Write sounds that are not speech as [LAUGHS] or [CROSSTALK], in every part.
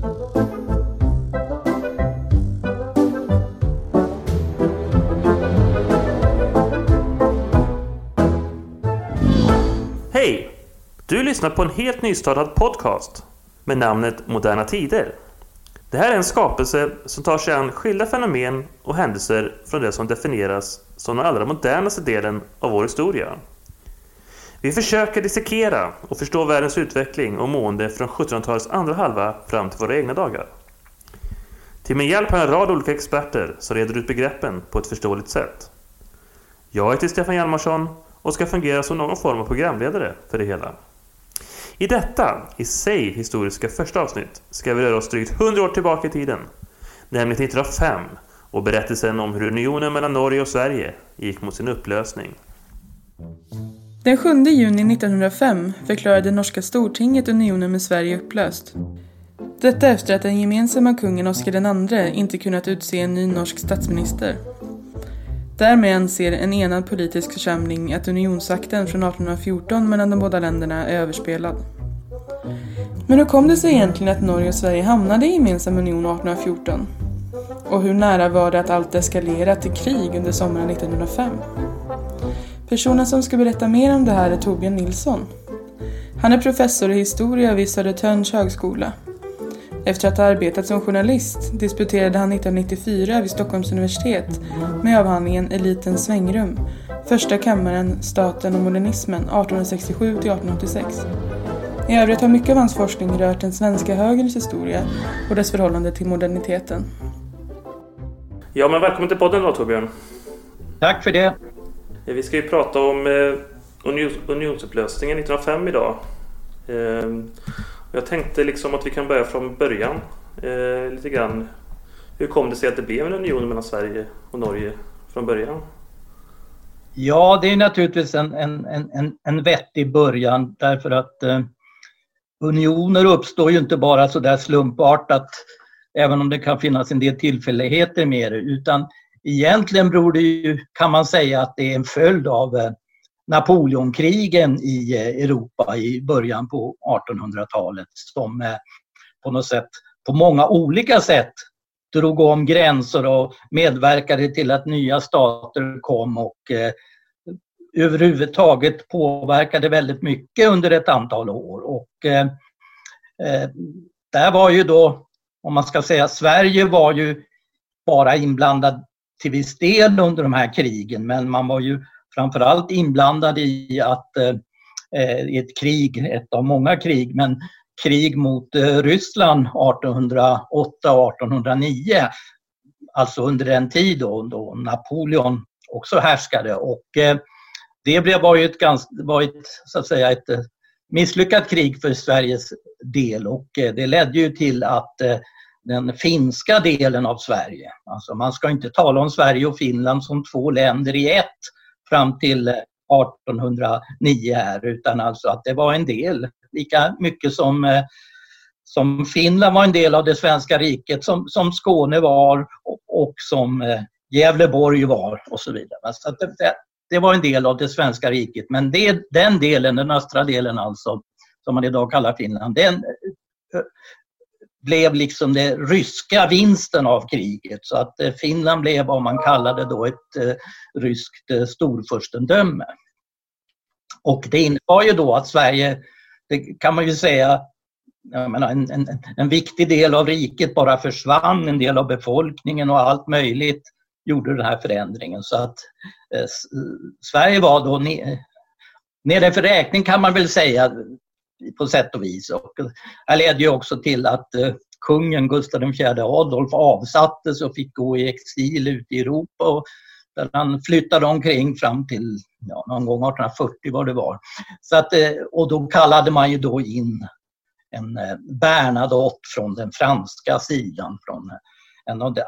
Hej! Du lyssnar på en helt nystartad podcast med namnet Moderna Tider. Det här är en skapelse som tar sig an skilda fenomen och händelser från det som definieras som den allra modernaste delen av vår historia. Vi försöker dissekera och förstå världens utveckling och mående från 1700-talets andra halva fram till våra egna dagar. Till min hjälp har jag en rad olika experter som reder ut begreppen på ett förståeligt sätt. Jag heter Stefan Hjalmarsson och ska fungera som någon form av programledare för det hela. I detta, i sig historiska första avsnitt, ska vi röra oss drygt 100 år tillbaka i tiden, nämligen till 1905 och berättelsen om hur unionen mellan Norge och Sverige gick mot sin upplösning. Den 7 juni 1905 förklarade norska stortinget unionen med Sverige upplöst. Detta efter att den gemensamma kungen Oscar II inte kunnat utse en ny norsk statsminister. Därmed anser en enad politisk församling att unionsakten från 1814 mellan de båda länderna är överspelad. Men hur kom det sig egentligen att Norge och Sverige hamnade i gemensam union 1814? Och hur nära var det att allt eskalerade till krig under sommaren 1905? Personen som ska berätta mer om det här är Torbjörn Nilsson. Han är professor i historia vid Södertörns högskola. Efter att ha arbetat som journalist disputerade han 1994 vid Stockholms universitet med avhandlingen Elitens svängrum, Första kammaren, staten och modernismen 1867 till 1886. I övrigt har mycket av hans forskning rört den svenska högerns historia och dess förhållande till moderniteten. Ja, men välkommen till podden då Torbjörn. Tack för det. Eh, vi ska ju prata om eh, unionsupplösningen 1905 idag. Eh, jag tänkte liksom att vi kan börja från början lite grann. Hur kom det sig att det blev en union mellan Sverige och Norge från början? Ja, det är naturligtvis en, en, en, en vettig början därför att eh, unioner uppstår ju inte bara så där slumpartat även om det kan finnas en del tillfälligheter med det utan egentligen beror det ju, kan man säga, att det är en följd av eh, Napoleonkrigen i eh, Europa i början på 1800-talet som eh, på något sätt, på många olika sätt drog om gränser och medverkade till att nya stater kom och eh, överhuvudtaget påverkade väldigt mycket under ett antal år. Och eh, där var ju då, om man ska säga, Sverige var ju bara inblandad till viss del under de här krigen men man var ju framförallt inblandad i att eh, ett krig, ett av många krig, men krig mot eh, Ryssland 1808-1809. Alltså under den tid då, då Napoleon också härskade och eh, det var ju ett, ganska, var ett, så att säga, ett eh, misslyckat krig för Sveriges del och eh, det ledde ju till att eh, den finska delen av Sverige, alltså man ska inte tala om Sverige och Finland som två länder i ett, fram till eh, 1809 här utan alltså att det var en del, lika mycket som, eh, som Finland var en del av det svenska riket, som, som Skåne var och, och som eh, Gävleborg var och så vidare. Så det, det, det, var en del av det svenska riket men det, den delen, den östra delen alltså, som man idag kallar Finland, den blev liksom den ryska vinsten av kriget så att eh, Finland blev vad man kallade då ett eh, ryskt eh, storfurstendöme. Och det innebar ju då att Sverige, det kan man ju säga, menar, en, en, en viktig del av riket bara försvann, en del av befolkningen och allt möjligt gjorde den här förändringen. Så att eh, Sverige var då nere för räkning kan man väl säga på sätt och vis. Och det ledde ju också till att eh, kungen Gustav IV Adolf avsattes och fick gå i exil ute i Europa. Och där han flyttade omkring fram till ja, någon gång 1840 vad det var. Så att, eh, och då kallade man ju då in en eh, Bernadotte från den franska sidan, från en av de,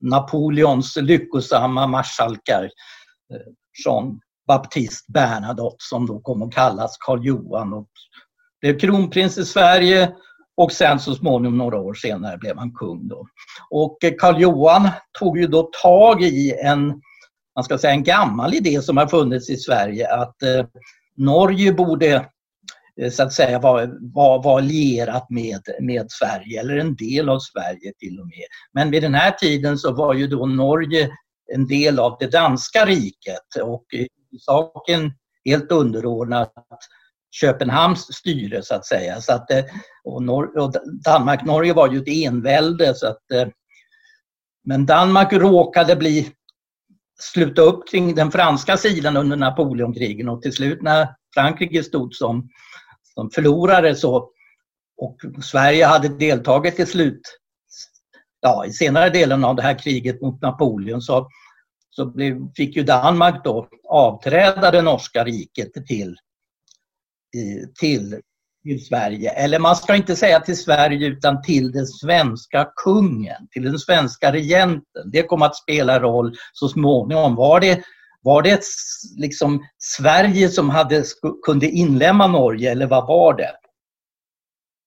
Napoleons lyckosamma marskalkar, Jean Baptiste Bernadotte som då kom att kallas Karl Johan och blev kronprins i Sverige och sen så småningom några år senare blev han kung. Då. Och eh, Karl Johan tog ju då tag i en, man ska säga en gammal idé som har funnits i Sverige att eh, Norge borde eh, så att säga var, var, var lierat med, med Sverige, eller en del av Sverige till och med. Men vid den här tiden så var ju då Norge en del av det danska riket och saken helt underordnat Köpenhamns styre så att säga. Så att, eh, och, och Danmark-Norge var ju ett envälde så att eh, men Danmark råkade bli sluta upp kring den franska sidan under Napoleonkrigen och till slut när Frankrike stod som, som förlorare så och Sverige hade deltagit till slut ja, i senare delen av det här kriget mot Napoleon så, så blev, fick ju Danmark då avträda det norska riket till, till till Sverige. Eller man ska inte säga till Sverige utan till den svenska kungen, till den svenska regenten. Det kom att spela roll så småningom. Var det, var det liksom Sverige som hade, kunde inlämna Norge eller vad var det?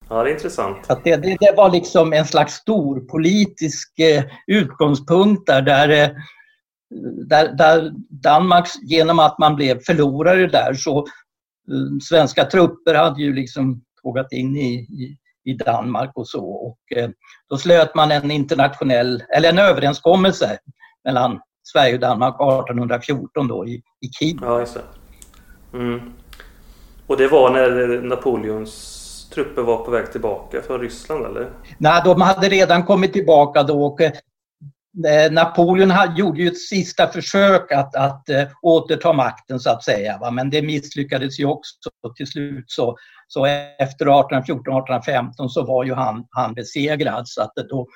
Ja, det är intressant. Att det, det, det var liksom en slags stor politisk eh, utgångspunkt där, där, eh, där, där Danmark, genom att man blev förlorare där, så svenska trupper hade ju liksom tågat in i, i, i Danmark och så. Och, eh, då slöt man en internationell, eller en överenskommelse mellan Sverige och Danmark 1814 då i, i Kiel. Ja, just det. Mm. Och det var när Napoleons trupper var på väg tillbaka från Ryssland eller? Nej, de hade redan kommit tillbaka då och eh, Eh, Eh, Napoleon gjorde ju ett sista försök att, att eh, återta makten så att säga. Va? Men det misslyckades ju också. Till slut så, så efter 1814-1815 så var ju han, han besegrad. Så att då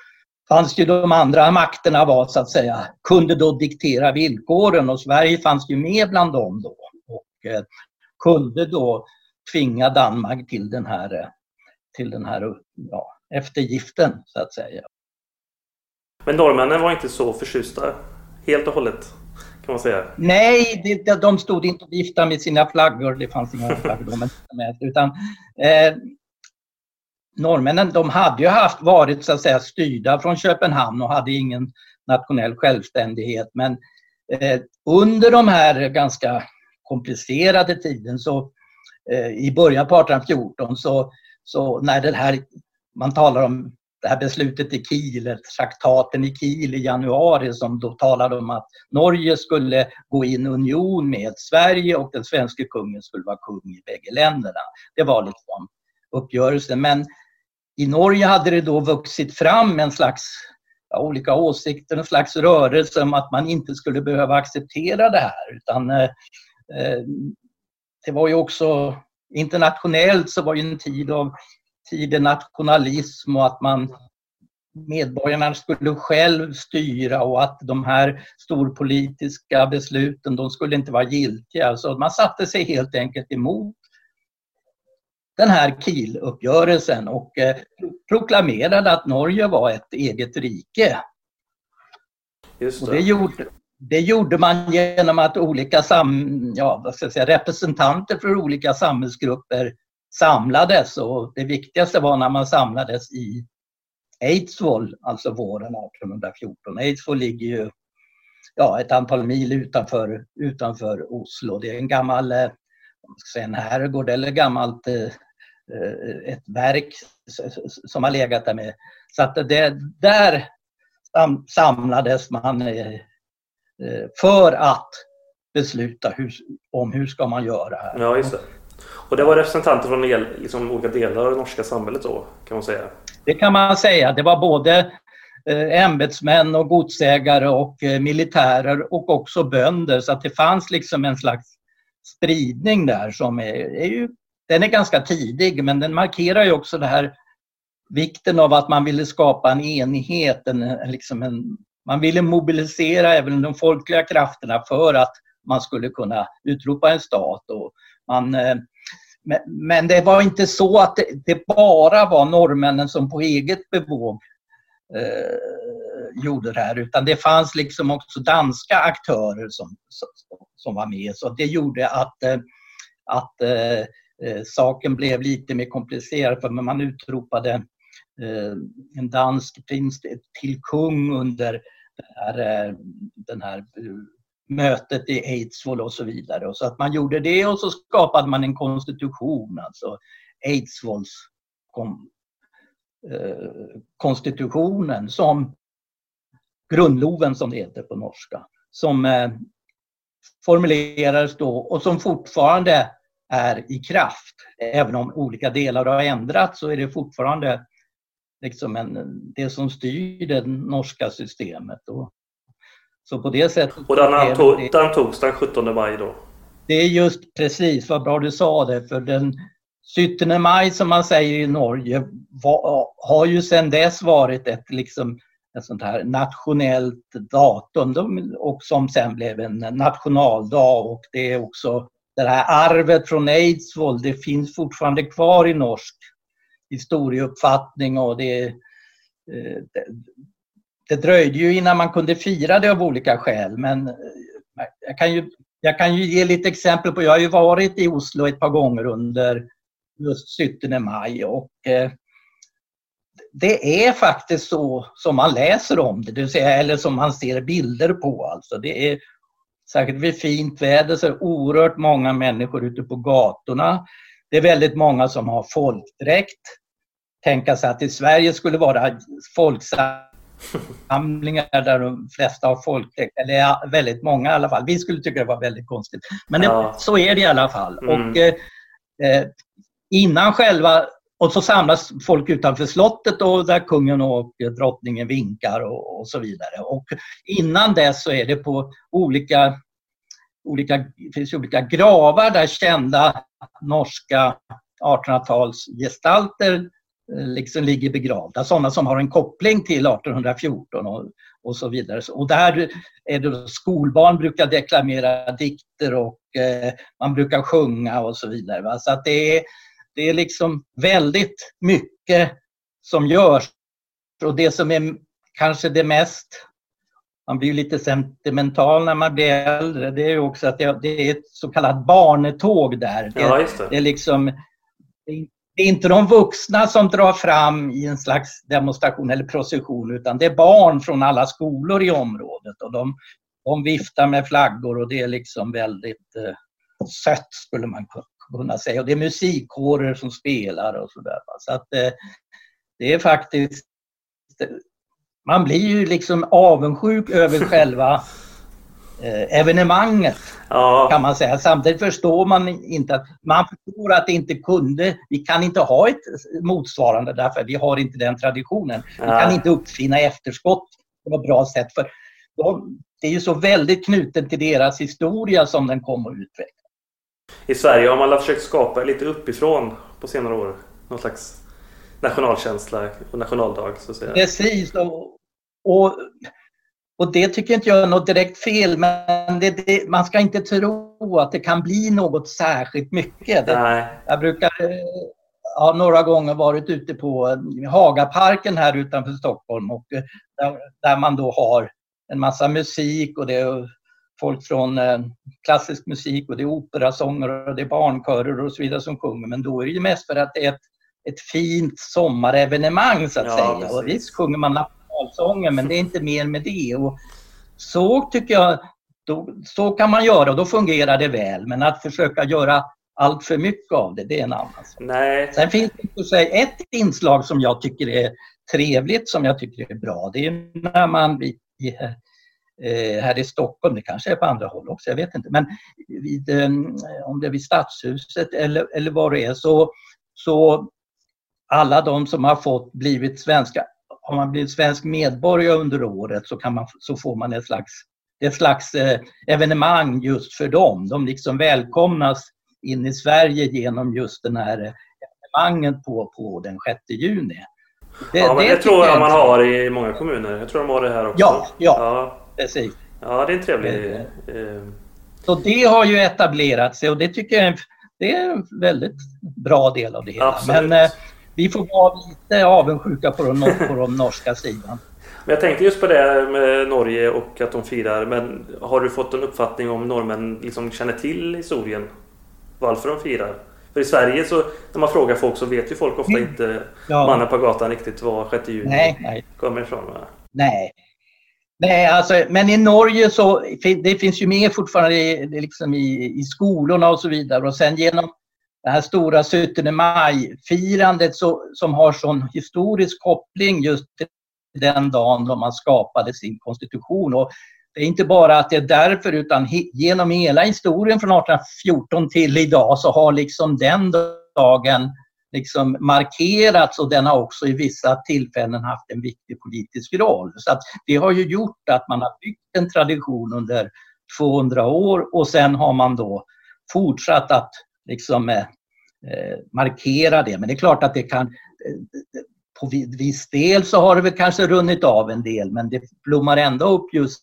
fanns ju de andra makterna var så att säga, kunde då diktera villkoren och Sverige fanns ju med bland dem då. Och eh, kunde då tvinga Danmark till den här, eh, till den här ja, eftergiften så att säga. Men norrmännen var inte så förtjusta helt och hållet kan man säga. Nej, det, de stod inte och viftade med sina flaggor. Det fanns inga [LAUGHS] flaggor med. Utan, eh, norrmännen de hade ju haft, varit så att säga styrda från Köpenhamn och hade ingen nationell självständighet. Men eh, under de här ganska komplicerade tiden så eh, i början på 1814 så, så när det här man talar om det här beslutet i Kiel, traktaten i Kiel i januari som då talade om att Norge skulle gå in i union med Sverige och den svenska kungen skulle vara kung i bägge länderna. Det var liksom uppgörelsen. Men i Norge hade det då vuxit fram en slags ja, olika åsikter, en slags rörelse om att man inte skulle behöva acceptera det här. Utan, eh, eh det var ju också internationellt så var ju en tid av tidig nationalism och att man medborgarna skulle själv styra och att de här storpolitiska besluten de skulle inte vara giltiga. Så man satte sig helt enkelt emot den här Kiel-uppgörelsen och eh, proklamerade att Norge var ett eget rike. Just det. Och det, gjorde, det gjorde man genom att olika sam, ja, vad ska jag säga, representanter för olika samhällsgrupper samlades och det viktigaste var när man samlades i Eidsvoll, alltså våren 1814. Eidsvoll ligger ju ja, ett antal mil utanför, utanför Oslo. Det är en gammal eh, säga, en herrgård eller gammalt eh, eh, ett verk som har legat där med. Så att det, där samlades man för att besluta hur, om hur ska man göra. Ja, just det. Och det var representanter från liksom, olika delar av det norska samhället då, kan man säga? Det kan man säga. Det var både eh, ämbetsmän och godsägare och eh, militärer och också bönder. Så att det fanns liksom en slags spridning där som är, är ju, den är ganska tidig men den markerar ju också det här vikten av att man ville skapa en enighet, en, liksom en, man ville mobilisera även de folkliga krafterna för att man skulle kunna utropa en stat. Och man, eh, men det var inte så att det, bara var norrmännen som på eget bevåg eh, gjorde det här utan det fanns liksom också danska aktörer som, som, var med. Så det gjorde att, eh, att eh, eh, saken blev lite mer komplicerad för man utropade eh, en dansk prins till kung under den här, den här mötet i Eidsvoll och så vidare. Och så att man gjorde det och så skapade man en konstitution, alltså Eidsvolls kom, eh, konstitutionen som grundloven som det heter på norska, som eh, formulerades då och som fortfarande är i kraft. Även om olika delar har ändrats så är det fortfarande liksom en, det som styr det norska systemet. Och, så på det sättet... Och den, antog, det, den togs den 17 maj då? Det är just precis, vad bra du sa det, för den 17 maj som man säger i Norge var, har ju sedan dess varit ett liksom ett sånt här nationellt datum och som sen blev en nationaldag och det är också det här arvet från Eidsvoll, det finns fortfarande kvar i norsk historieuppfattning och det, eh, det, dröjde ju innan man kunde fira det av olika skäl men eh, jag kan ju, jag kan ju ge lite exempel på, jag har ju varit i Oslo ett par gånger under just 17 maj och eh, det är faktiskt så som man läser om det, det vill säga, eller som man ser bilder på. Alltså. Det är, särskilt vid fint väder så är det oerhört många människor ute på gatorna. Det är väldigt många som har folkdräkt. Tänka sig att i Sverige skulle vara folksamlingar där de flesta har folkdräkt, eller väldigt många i alla fall. Vi skulle tycka det var väldigt konstigt. Men det, ja. så är det i alla fall. Mm. Och, eh, eh innan själva och så samlas folk utanför slottet och där kungen och drottningen vinkar och, och, så vidare. Och innan dess så är det på olika, olika, finns olika gravar där kända norska 1800-talsgestalter eh, liksom ligger begravda. Sådana som har en koppling till 1814 och, och så vidare. Och där är det skolbarn brukar deklamera dikter och eh, man brukar sjunga och så vidare. Va? Så att det är det är liksom väldigt mycket som görs. Och det som är kanske det mest man blir lite sentimental när man blir äldre. Det är också att det är ett så kallat barnetåg där. Det, ja, det. det är liksom det är det är inte de vuxna som drar fram i en slags demonstration eller procession utan det är barn från alla skolor i området och de, de viftar med flaggor och det är liksom väldigt eh, sött skulle man kunna säga. Och det är musikkårer som spelar och sådär. Så att eh, det är faktiskt... Eh, man blir ju liksom avundsjuk över själva [LAUGHS] evenemanget ja. kan man säga. Samtidigt förstår man inte att man förstår att det inte kunde, vi kan inte ha ett motsvarande därför vi har inte den traditionen. Ja. Vi kan inte uppfinna efterskott på något bra sätt för de, det är ju så väldigt knuten till deras historia som den kommer att utvecklas. I Sverige har man försökt skapa lite uppifrån på senare år. Någon slags nationalkänsla och nationaldag så att säga. Precis. Och, och, och det tycker inte jag är något direkt fel men det, det, man ska inte tro att det kan bli något särskilt mycket. Det, jag brukar ha några gånger varit ute på Hagaparken här utanför Stockholm och där, där man då har en massa musik och det är folk från eh, klassisk musik och det är operasångare och det är barnkörer och så vidare som sjunger. Men då är det ju mest för att det är ett, ett fint sommarevenemang så att ja, säga. Precis. Och visst sjunger man nationalsånger men det är inte mer med det. Och så tycker jag, då, så kan man göra och då fungerar det väl. Men att försöka göra allt för mycket av det, det är en annan sak. Nej. Sen finns det ett inslag som jag tycker är trevligt, som jag tycker är bra. Det är när man eh, här i Stockholm, det kanske är på andra håll också, jag vet inte, men vid, eh, om det är vid Stadshuset eller, eller vad det är så, så alla de som har fått blivit svenska, har man blivit svensk medborgare under året så, kan man, så får man ett slags, ett slags eh, evenemang just för dem. De liksom välkomnas in i Sverige genom just den här evenemanget på, på den 6 juni. Det, ja, men det, det tror jag man har i många kommuner. Jag tror de har det här också. Ja, ja. ja. Precis. Ja, det är en trevlig... Eh, så det har ju etablerat sig och det tycker jag är en, det är en väldigt bra del av det hela. Absolut. Men eh, vi får vara lite avundsjuka på den, på den norska sidan. Men jag tänkte just på det med Norge och att de firar. Men har du fått en uppfattning om norrmän liksom känner till historien? Varför de firar? För i Sverige så när man frågar folk så vet ju folk ofta mm. inte ja. mannen på gatan riktigt var 6 juni nej, nej. kommer ifrån. Nej, Nej, alltså, men i Norge så det finns ju med fortfarande i, liksom i, i skolorna och så vidare. Och sen genom det här stora 17 maj-firandet som har sån historisk koppling just till den dagen då man skapade sin konstitution. Och det är inte bara att det är därför utan he, genom hela historien från 1814 till idag så har liksom den dagen liksom markerats och den har också i vissa tillfällen haft en viktig politisk roll. Så att det har ju gjort att man har byggt en tradition under 200 år och sen har man då fortsatt att liksom eh, eh, markera det. Men det är klart att det kan eh, på viss del så har det väl kanske runnit av en del men det blommar ändå upp just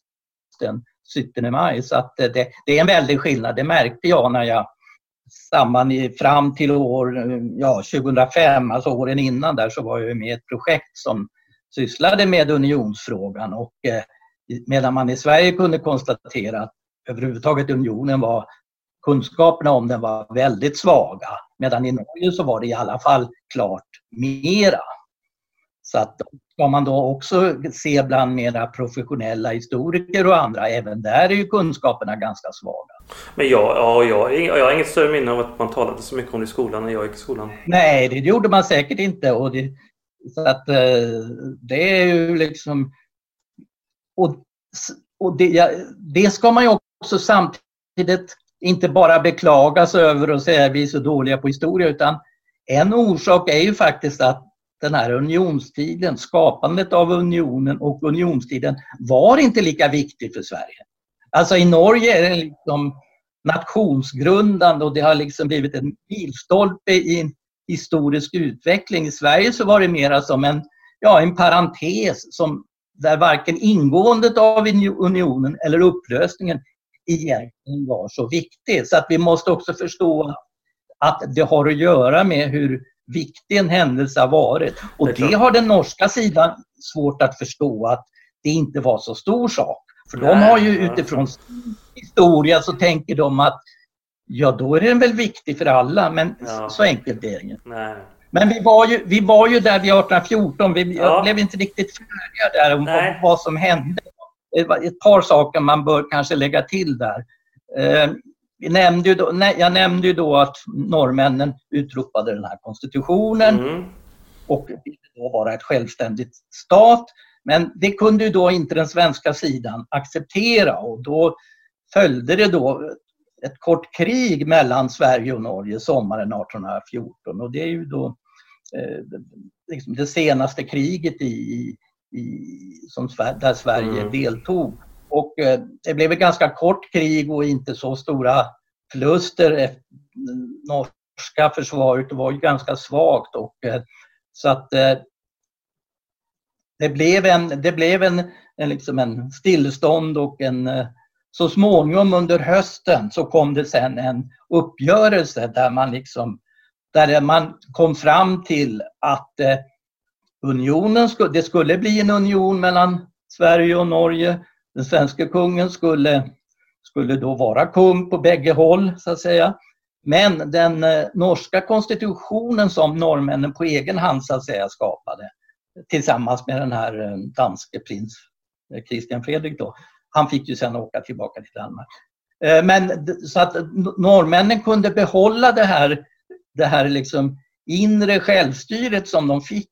den 17 maj. Så att eh, det, det är en väldig skillnad. Det märkte jag när jag samman i, fram till år ja, 2005, alltså åren innan där, så var jag med i ett projekt som sysslade med unionsfrågan och eh, medan man i Sverige kunde konstatera att överhuvudtaget unionen var kunskaperna om den var väldigt svaga. Medan i Norge så var det i alla fall klart mera. Så att ska man då också se bland mera professionella historiker och andra, även där är ju kunskaperna ganska svaga. Men jag, ja, jag, jag har inget större minne av att man talade så mycket om det i skolan när jag gick i skolan. Nej, det gjorde man säkert inte. Och det, så att eh, det är ju liksom... Och, och det, det ska man ju också samtidigt inte bara beklaga sig över och säga att vi är så dåliga på historia utan en orsak är ju faktiskt att den här unionstiden, skapandet av unionen och unionstiden var inte lika viktig för Sverige. Alltså i Norge är den liksom nationsgrundande och det har liksom blivit en milstolpe i en historisk utveckling. I Sverige så var det mera som en, ja, en parentes som, där varken ingåendet av unionen eller upplösningen egentligen var så viktig. Så att vi måste också förstå att det har att göra med hur viktig en händelse har varit. Och det, det har den norska sidan svårt att förstå att det inte var så stor sak. För de har ju utifrån sin historia så tänker de att ja då är den väl viktig för alla men ja. så enkelt är det inte. Men vi var, ju, vi var ju där vid 1814, vi ja. blev inte riktigt färdiga där om vad som hände. Ett par saker man bör kanske lägga till där. Eh, vi nämnde ju då, jag nämnde ju då att norrmännen utropade den här konstitutionen mm. och ville då vara ett självständigt stat. Men det kunde ju då inte den svenska sidan acceptera och då följde det då ett kort krig mellan Sverige och Norge sommaren 1814 och det är ju då eh, liksom det senaste kriget i, i, som, där Sverige mm. deltog. Och eh, det blev ett ganska kort krig och inte så stora förluster. Norska försvaret var ju ganska svagt och eh, så att eh, det blev en, det blev en, en, liksom en stillestånd och en så småningom under hösten så kom det sen en uppgörelse där man liksom där man kom fram till att unionen det skulle bli en union mellan Sverige och Norge den svenska kungen skulle, skulle då vara kung på bägge håll så att säga. Men den eh, norska konstitutionen som norrmännen på egen hand så att säga skapade tillsammans med den här eh, danske prins Kristian Christian Fredrik då. Han fick ju sen åka tillbaka till Danmark. Men så att norrmännen kunde behålla det här, det här liksom inre självstyret som de fick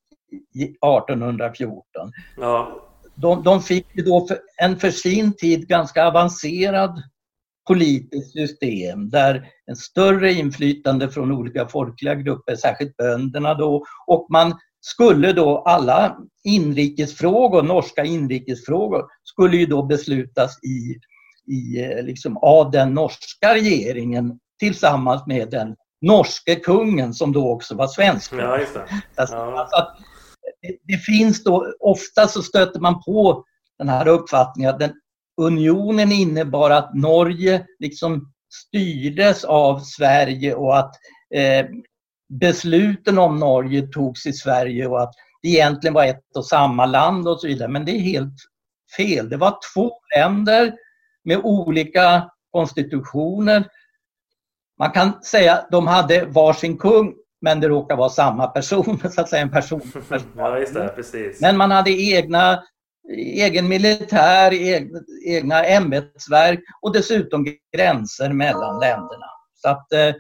1814. Ja de, de fick då en för sin tid ganska avancerad politiskt system där en större inflytande från olika folkliga grupper, särskilt bönderna då, och man skulle då alla inrikesfrågor, norska inrikesfrågor, skulle ju då beslutas i, i eh, liksom av den norska regeringen tillsammans med den norske kungen som då också var svensk. Ja, just det. Alltså, ja. Alltså att det, finns då, ofta så stöter man på den här uppfattningen att den, unionen innebar att Norge liksom styrdes av Sverige och att eh, besluten om Norge togs i Sverige och att det egentligen var ett och samma land och så vidare. Men det är helt fel. Det var två länder med olika konstitutioner. Man kan säga att de hade varsin kung men det råkar vara samma person, [LAUGHS] så att säga en person. [LAUGHS] ja, just det, precis. Men man hade egna egen militär, egna ämbetsverk och dessutom gränser mellan länderna. Så att eh,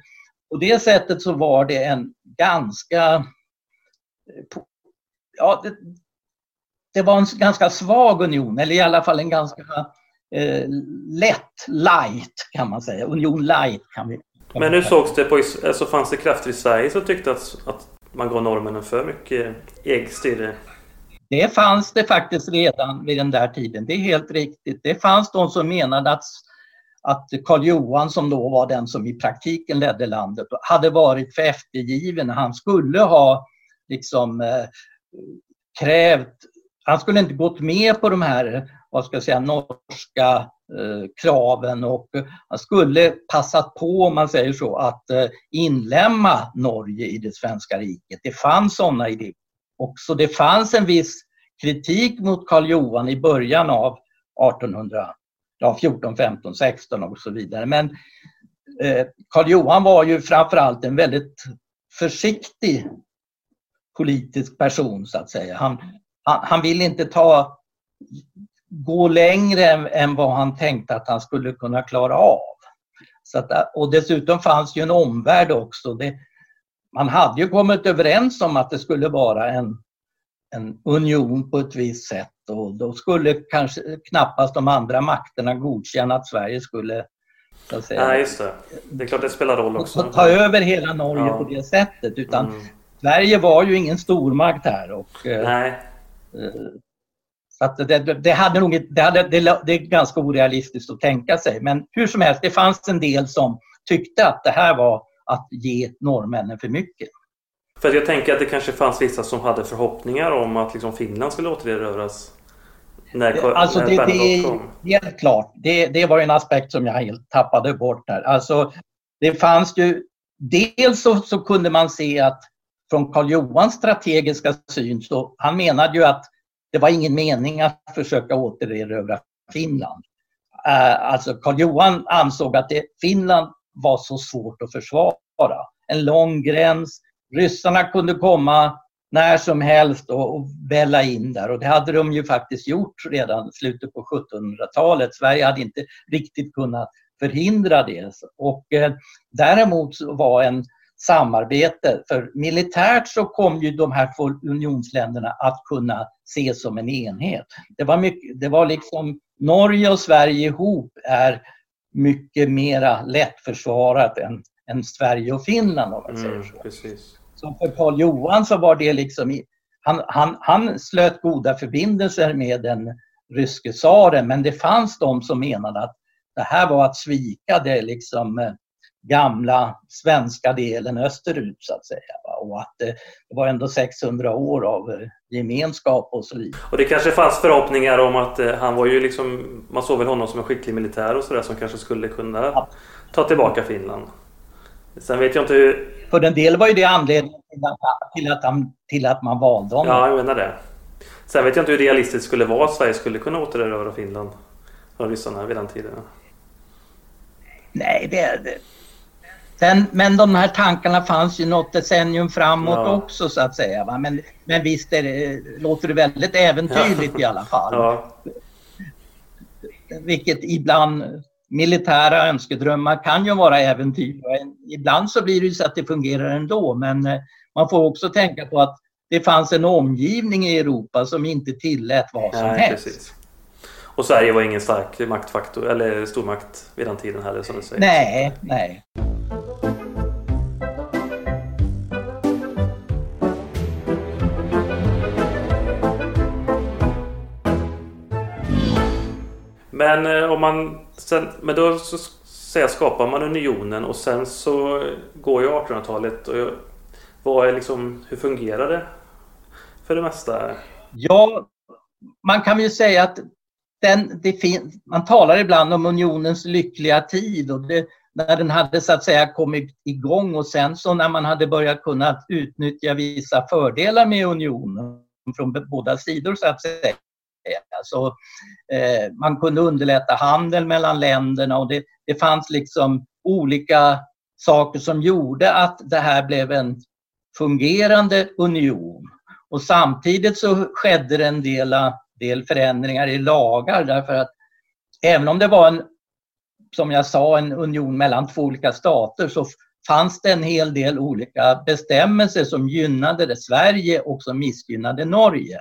på det sättet så var det en ganska... Eh, ja, det, det var en ganska svag union, eller i alla fall en ganska eh, lätt light kan man säga. Union light kan vi men nu sågs det på, alltså fanns det krafter i Sverige som tyckte att, att man gav norrmännen för mycket äggstyre? Det fanns det faktiskt redan vid den där tiden, det är helt riktigt. Det fanns de som menade att att Karl Johan som då var den som i praktiken ledde landet hade varit för eftergiven. Han skulle ha liksom eh, krävt, han skulle inte gått med på de här vad ska jag säga, norska Eh, kraven och man skulle passat på, om man säger så, att eh, inlämna Norge i det svenska riket. Det fanns sådana idéer också. Det fanns en viss kritik mot Karl Johan i början av 1800 ja, 14, 15, 16 och så vidare. Men eh, Karl Johan var ju framförallt en väldigt försiktig politisk person så att säga. Han, han, han ville inte ta, gå längre än, än, vad han tänkte att han skulle kunna klara av. Så att, och dessutom fanns ju en omvärld också. Det, man hade ju kommit överens om att det skulle vara en, en union på ett visst sätt och då skulle kanske knappast de andra makterna godkänna att Sverige skulle så säga, Nej, just det. Det är klart det spelar roll också. Ta över hela Norge ja. på det sättet. Utan mm. Sverige var ju ingen stormakt här. Och, eh, Nej. Så det, det, hade nog, det, hade, det, det är ganska orealistiskt att tänka sig. Men hur som helst, det fanns en del som tyckte att det här var att ge norrmännen för mycket. För jag tänker att det kanske fanns vissa som hade förhoppningar om att liksom Finland skulle återerövras. När, alltså det, det är helt klart. Det, det var en aspekt som jag helt tappade bort där. Alltså, det fanns ju... Dels så, så kunde man se att från Karl Johans strategiska syn så han menade ju att det var ingen mening att försöka återerövra Finland. Eh, alltså Karl Johan ansåg att det, Finland var så svårt att försvara. En lång gräns, ryssarna kunde komma när som helst och, och välla in där. Och det hade de ju faktiskt gjort redan i slutet på 1700-talet. Sverige hade inte riktigt kunnat förhindra det. Och eh, däremot var en samarbete, för militärt så kom ju de här två unionsländerna att kunna ses som en enhet. Det var, mycket, det var liksom Norge och Sverige ihop är mycket mera lättförsvarat än, än Sverige och Finland om man säger mm, så. Precis. Så för Karl Johan så var det liksom, han, han, han slöt goda förbindelser med den ryske tsaren men det fanns de som menade att det här var att svika det liksom eh, gamla svenska delen österut så att säga. Och att det, var ändå 600 år av eh, gemenskap och så vidare. Och det kanske fanns förhoppningar om att eh, han var ju liksom, man såg väl honom som en skicklig militär och sådär som kanske skulle kunna ja. ta tillbaka Finland. Sen vet jag inte hur... För en del var ju det anledningen till att, till att, han, till att man valde honom. Ja, jag menar det. Sen vet jag inte hur realistiskt skulle vara att Sverige skulle kunna återerövra Finland från ryssarna vid den tiden. Nej, det... det. Sen, men de här tankarna fanns ju något decennium framåt ja. också så att säga. Va? Men, men visst det, låter det väldigt äventyrligt ja. i alla fall. Ja. Vilket ibland militära önskedrömmar kan ju vara äventyr. Ibland så blir det så att det fungerar ändå men eh, man får också tänka på att det fanns en omgivning i Europa som inte tillät vad som Nej, helst. Precis. Och Sverige var ingen stark maktfaktor eller stormakt vid den tiden heller som du säger. Nej, nej. Men eh, om man sen, men då så så skapar man unionen och sen så går ju 1800-talet och vad är liksom, hur fungerar det för det mesta? Ja, man kan ju säga att den, det man talar ibland om unionens lyckliga tid och det, när den hade så att säga kommit igång och sen så när man hade börjat kunna utnyttja vissa fördelar med unionen från båda sidor så att säga Alltså, eh, man kunde underlätta handel mellan länderna och det, det fanns liksom olika saker som gjorde att det här blev en fungerande union. Och samtidigt så skedde det en del eh, del förändringar i lagar därför att även om det var en, som jag sa, en union mellan två olika stater så fanns det en hel del olika bestämmelser som gynnade Sverige och som missgynnade Norge.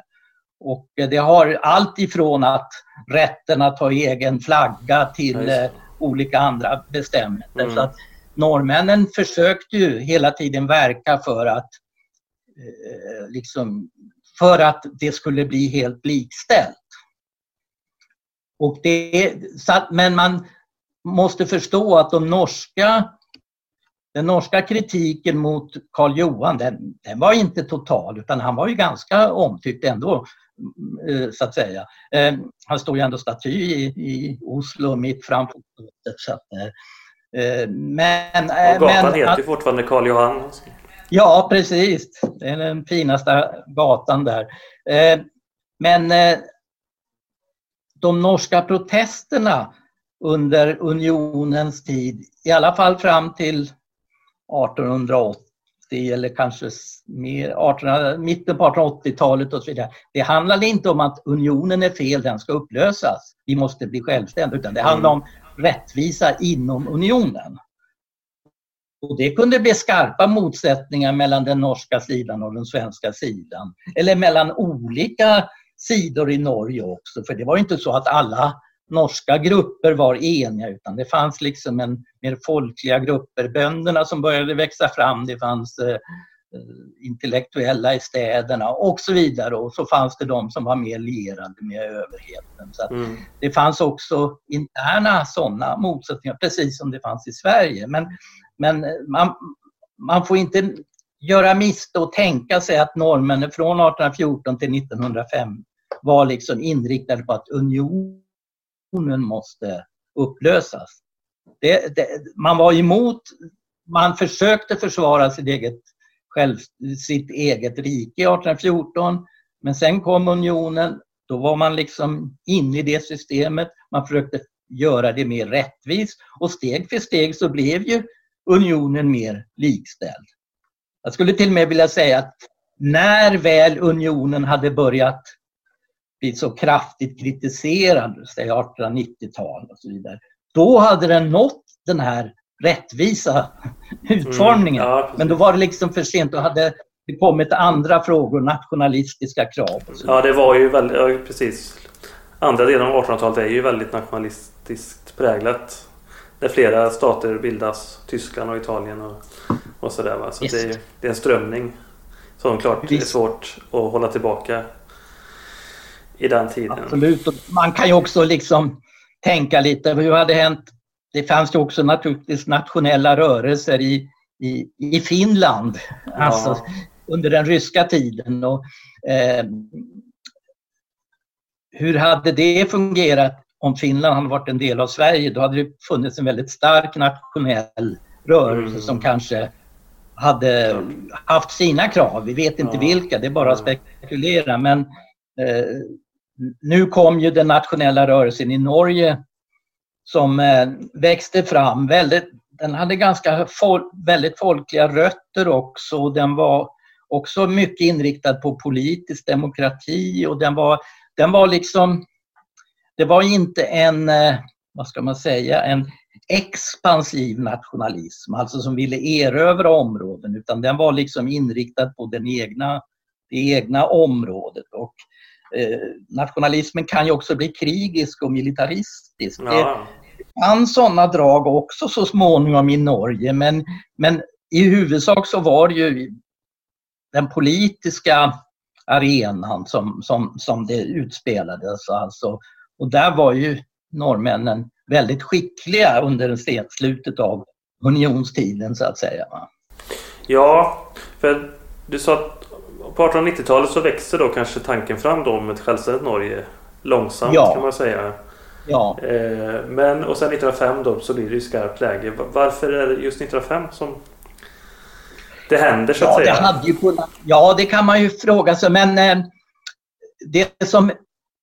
Och det har allt ifrån att rätten att ha egen flagga till eh, olika andra bestämmelser. Mm. Så att norrmännen försökte ju hela tiden verka för att eh, liksom, för att det skulle bli helt likställt. Och det, men man måste förstå att de norska den norska kritiken mot Karl Johan den, den, var inte total utan han var ju ganska omtyckt ändå så att säga. Eh, han står ju ändå staty i, i Oslo mitt framför att, eh, men, Och gatan men, heter ju fortfarande Karl Johan. Ja precis, det är den finaste gatan där. Men de norska protesterna under unionens tid, i alla fall fram till 1880 eller kanske mer, 18, mitten på 1880-talet och så vidare. Det handlade inte om att unionen är fel, den ska upplösas. Vi måste bli självständiga, utan det handlade om rättvisa inom unionen. Och det kunde bli skarpa motsättningar mellan den norska sidan och den svenska sidan. Eller mellan olika sidor i Norge också, för det var inte så att alla norska grupper var eniga utan det fanns liksom en mer folkliga grupper. Bönderna som började växa fram, det fanns eh, intellektuella i städerna och så vidare. Och så fanns det de som var mer lierade med överheten. Så mm. Det fanns också interna sådana motsättningar, precis som det fanns i Sverige. Men, men man, man får inte göra misstag och tänka sig att norrmännen från 1814 till 1905 var liksom inriktade på att union unionen måste upplösas. Det, det, man var emot, man försökte försvara sitt eget, själv, sitt eget rike 1814 men sen kom unionen, då var man liksom inne i det systemet, man försökte göra det mer rättvist och steg för steg så blev ju unionen mer likställd. Jag skulle till och med vilja säga att när väl unionen hade börjat blivit så kraftigt kritiserad, säg 1890-tal och så vidare. Då hade den nått den här rättvisa [LAUGHS] utformningen. Mm, ja, Men då var det liksom för sent. Då hade det kommit andra frågor, nationalistiska krav. ja, det var ju väldigt, ja, precis. Andra delen av 1800-talet är ju väldigt nationalistiskt präglat. Där flera stater bildas, Tyskland och Italien och, och sådär. Så det är, det är en strömning som klart är svårt att hålla tillbaka i den tiden. Absolut. Man kan ju också liksom tänka lite, hur hade hänt? Det fanns ju också naturligtvis nationella rörelser i, i, i Finland, ja. alltså under den ryska tiden. Och, eh, hur hade det fungerat om Finland hade varit en del av Sverige? Då hade det funnits en väldigt stark nationell rörelse mm. som kanske hade haft sina krav. Vi vet inte ja. vilka, det är bara att spekulera. Men eh, nu kom ju den nationella rörelsen i Norge som eh, växte fram. Väldigt, den hade ganska fol väldigt folkliga rötter också. Den var också mycket inriktad på politisk demokrati och den var, den var liksom... Det var inte en, eh, vad ska man säga, en expansiv nationalism, alltså som ville erövra områden, utan den var liksom inriktad på den egna, det egna området. Och Eh, nationalismen kan ju också bli krigisk och militaristisk. Ja. Det fanns sådana drag också så småningom i Norge men, men i huvudsak så var det ju den politiska arenan som, som, som det utspelades. Alltså. Och där var ju norrmännen väldigt skickliga under slutet av unionstiden så att säga. Ja, för du sa att på 1890-talet så växer då kanske tanken fram då om ett självständigt Norge långsamt ja. kan man säga. Ja. Eh, men och sen 1905 då så blir det ju skarpt läge. Varför är det just 1905 som det händer så att ja, säga? Det hade ju kunnat, ja, det kan man ju fråga sig. Men eh, det som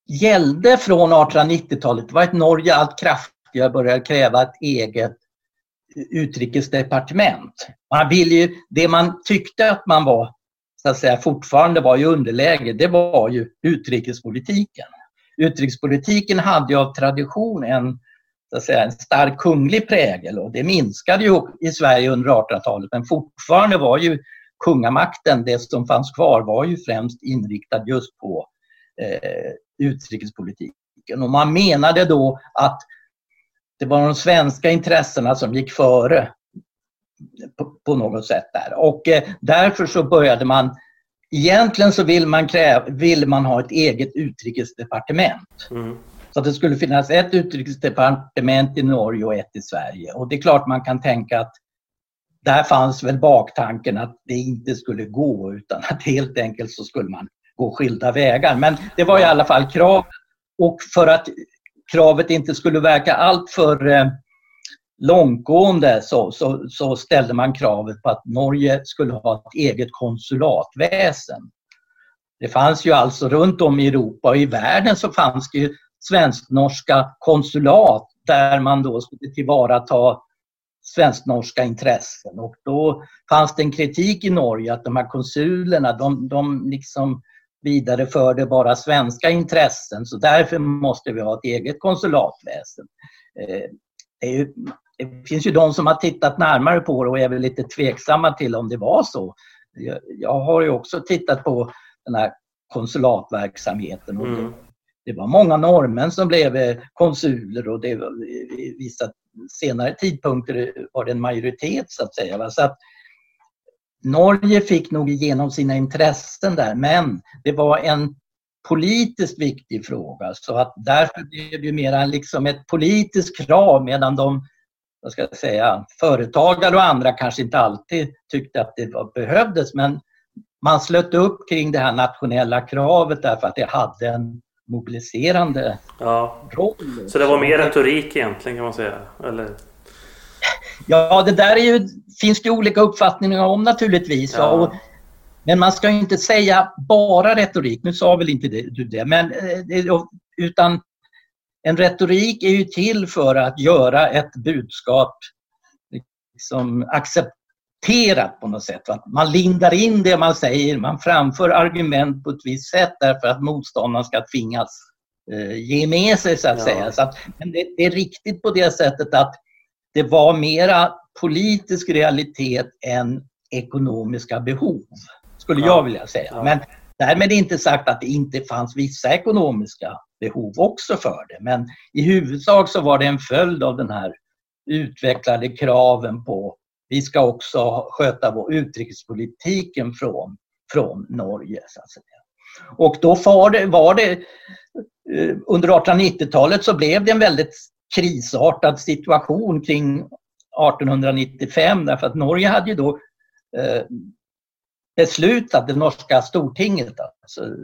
gällde från 1890-talet var att Norge allt kraftigare började kräva ett eget utrikesdepartement. Man ville ju, det man tyckte att man var så att säga, fortfarande var i underläge, det var ju utrikespolitiken. utrikespolitiken hade ju av tradition en, så att säga, en stark kunglig prägel och det minskade ju i Sverige under 1800-talet men fortfarande var ju kungamakten, det som fanns kvar, var ju främst inriktad just på eh, utrikespolitiken. Och man menade då att det var de svenska intressena som gick före på, på något sätt där. Och eh, därför så började man Egentligen så vill man, kräva, vill man ha ett eget utrikesdepartement. Mm. Så att det skulle finnas ett utrikesdepartement i Norge och ett i Sverige. Och det är klart man kan tänka att där fanns väl baktanken att det inte skulle gå utan att helt enkelt så skulle man gå skilda vägar. Men det var i alla fall krav. Och för att kravet inte skulle verka alltför eh, långtgående så, så, så, ställde man kravet på att Norge skulle ha ett eget konsulatväsen. Det fanns ju alltså runt om i Europa och i världen så fanns det ju svensk-norska konsulat där man då skulle tillvarata svensk-norska intressen och då fanns det en kritik i Norge att de här konsulerna de, de liksom vidareförde bara svenska intressen så därför måste vi ha ett eget konsulatväsen. Eh, det är ju, det, finns ju de som har tittat närmare på det och är väl lite tveksamma till om det var så. Jag, har ju också tittat på den här konsulatverksamheten och mm. det, var många norrmän som blev eh, konsuler och det var, vissa senare tidpunkter var det en majoritet så att säga. Så att, Norge fick nog igenom sina intressen där men det var en politiskt viktig fråga så att därför blev det mer liksom ett politiskt krav medan de vad ska jag säga, företagare och andra kanske inte alltid tyckte att det var, behövdes men man slöt upp kring det här nationella kravet därför att det hade en mobiliserande ja. roll. Så det var mer retorik egentligen kan man säga? Eller? [LAUGHS] Ja, det där är ju, finns det olika uppfattningar om naturligtvis. Ja. Och, men man ska inte säga bara retorik, nu sa väl inte du det, men, eh, utan en retorik är ju till för att göra ett budskap liksom accepterat på något sätt. Man lindar in det man säger, man framför argument på ett visst sätt därför att motståndaren ska tvingas eh, ge med sig så att ja. säga. Så att, men det, det, är riktigt på det sättet att det var mera politisk realitet än ekonomiska behov, skulle ja. jag vilja säga. Men därmed inte sagt att det inte fanns vissa ekonomiska behov också för det. Men i huvudsak så var det en följd av den här utvecklade kraven på vi ska också sköta vår utrikespolitiken från, från Norge. Så att säga. Och då var det, var det eh, under 1890-talet så blev det en väldigt krisartad situation kring 1895 därför att Norge hade ju då eh, beslutat, det norska stortinget, alltså,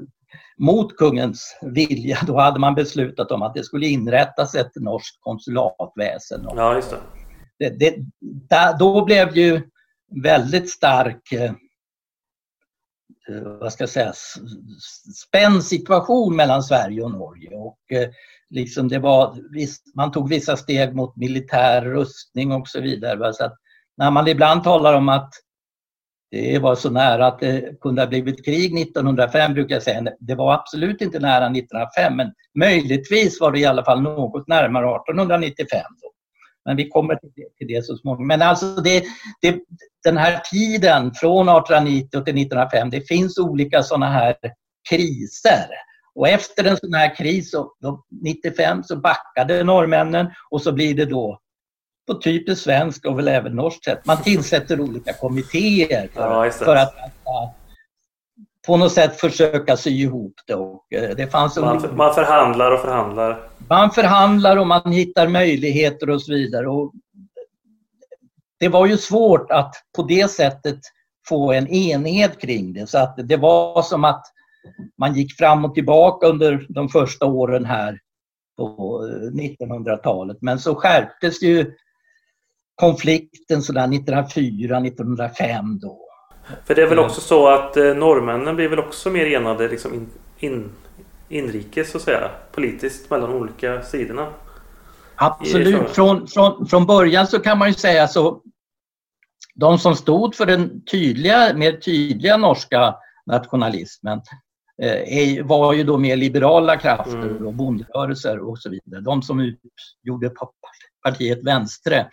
mot kungens vilja, då hade man beslutat om att det skulle inrättas ett norskt konsulatväsen. Ja, just det. det, det då blev ju väldigt stark eh, vad ska jag säga, spänd situation mellan Sverige och Norge. Och eh, liksom det var, man tog vissa steg mot militär rustning och så vidare. Så att när man ibland talar om att det var så nära att det kunde ha blivit krig 1905 brukar jag säga. Det var absolut inte nära 1905 men möjligtvis var det i alla fall något närmare 1895. Då. Men vi kommer till det, till det så småningom. Men alltså det, det, den här tiden från 1890 till 1905, det finns olika sådana här kriser. Och efter en sån här kris, så, 95, så backade norrmännen och så blir det då på typiskt svensk och väl även norskt sätt. Man tillsätter olika kommittéer för, ja, för att på något sätt försöka sy ihop det. Och eh, det fanns man, man förhandlar och förhandlar. Man förhandlar och man hittar möjligheter och så vidare. Och det var ju svårt att på det sättet få en enhet kring det. Så att det var som att man gick fram och tillbaka under de första åren här på 1900-talet. Men så skärptes ju konflikten sådär 1904, 1905 då. För det är väl också så att eh, norrmännen blir väl också mer enade liksom in, in, inrikes så att säga, politiskt mellan olika sidorna? Absolut. Från, från, från början så kan man ju säga så de som stod för den tydliga, mer tydliga norska nationalismen eh, var ju då mer liberala krafter mm. och bonderörelser och så vidare. De som utgjorde partiet Vänstre.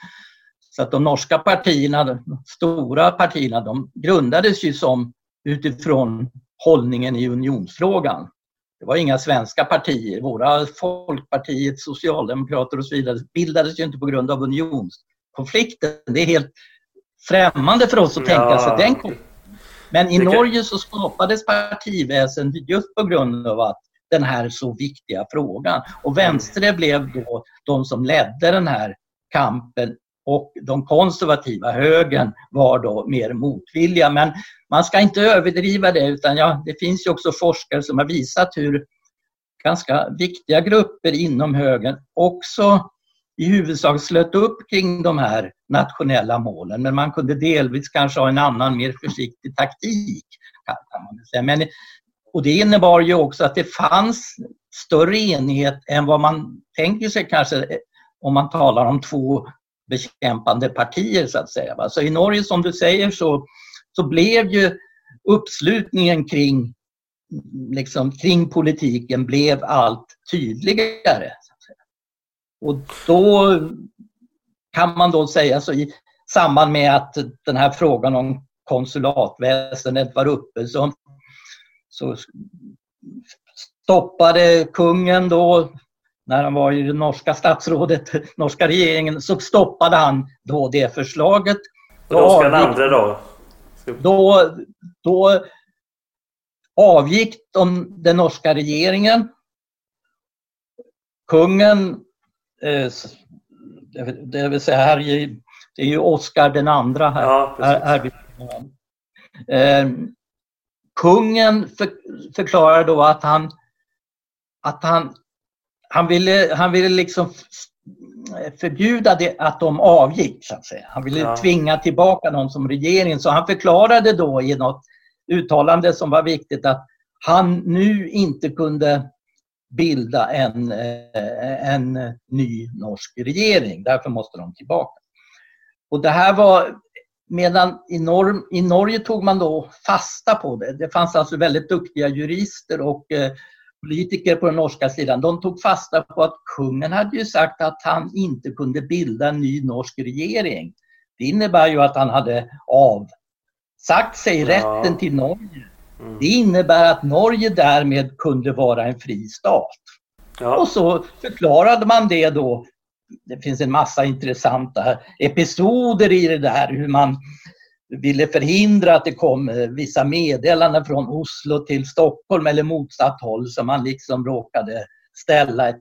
Så att de norska partierna, de stora partierna, de grundades ju som utifrån hållningen i unionsfrågan. Det var inga svenska partier. Våra Folkpartiet, Socialdemokrater och så vidare bildades ju inte på grund av unionskonflikten. Det är helt främmande för oss att tänka ja. sig den Men i Norge så skapades partiväsen just på grund av att den här så viktiga frågan. Och Vänstre blev då de som ledde den här kampen och de konservativa, högern, var då mer motvilliga. Men man ska inte överdriva det utan ja, det finns ju också forskare som har visat hur ganska viktiga grupper inom högern också i huvudsak slöt upp kring de här nationella målen men man kunde delvis kanske ha en annan mer försiktig taktik. Kan man säga. Men, och det innebar ju också att det fanns större enighet än vad man tänker sig kanske eh, om man talar om två bekämpande partier så att säga. Så i Norge som du säger så, så blev ju uppslutningen kring, liksom, kring politiken blev allt tydligare. Och då kan man då säga så i samband med att den här frågan om konsulatväsendet var uppe så, så stoppade kungen då när han var i det norska statsrådet, [LAUGHS] norska regeringen, så stoppade han då det förslaget. Och Oskar II då? Då, då avgick de, den norska regeringen. Kungen, eh, det vill säga här, det är ju Oskar den andra här. Ja, här, här eh, kungen för, förklarar då att han, att han han ville, han ville liksom förbjuda det, att de avgick. Så att säga. Han ville ja. tvinga tillbaka någon som regering. Så han förklarade då i något uttalande som var viktigt att han nu inte kunde bilda en, eh, en ny norsk regering. Därför måste de tillbaka. Och det här var Medan i, Norr, i Norge tog man då fasta på det. Det fanns alltså väldigt duktiga jurister och eh, politiker på den norska sidan, de tog fasta på att kungen hade ju sagt att han inte kunde bilda en ny norsk regering. Det innebär ju att han hade avsagt sig ja. rätten till Norge. Mm. Det innebär att Norge därmed kunde vara en fri stat. Ja. Och så förklarade man det då. Det finns en massa intressanta episoder i det där hur man ville förhindra att det kom eh, vissa meddelanden från Oslo till Stockholm eller motsatt håll så man liksom råkade ställa ett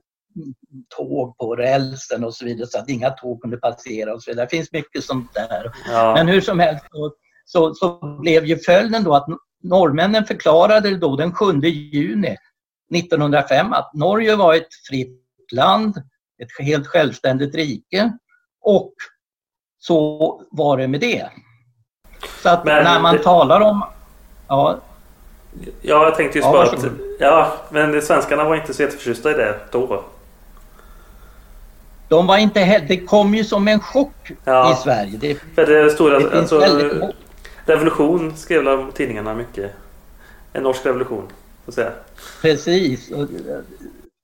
tåg på rälsen och så vidare så att inga tåg kunde passera och så vidare. Det finns mycket sånt där. Ja. Men hur som helst så, så, så, blev ju följden då att norrmännen förklarade då den 7 juni 1905 att Norge var ett fritt land, ett helt självständigt rike och så var det med det. Så att men när man det... talar om... Ja, ja jag tänkte just ja, bara att... Ja, men svenskarna var inte så jätteförtjusta i det då. De var inte heller... Det kom ju som en chock ja. i Sverige. Det, För det stora... Det alltså, väldigt... Revolution skrev tidningarna mycket. En norsk revolution, så att säga. Precis. Och,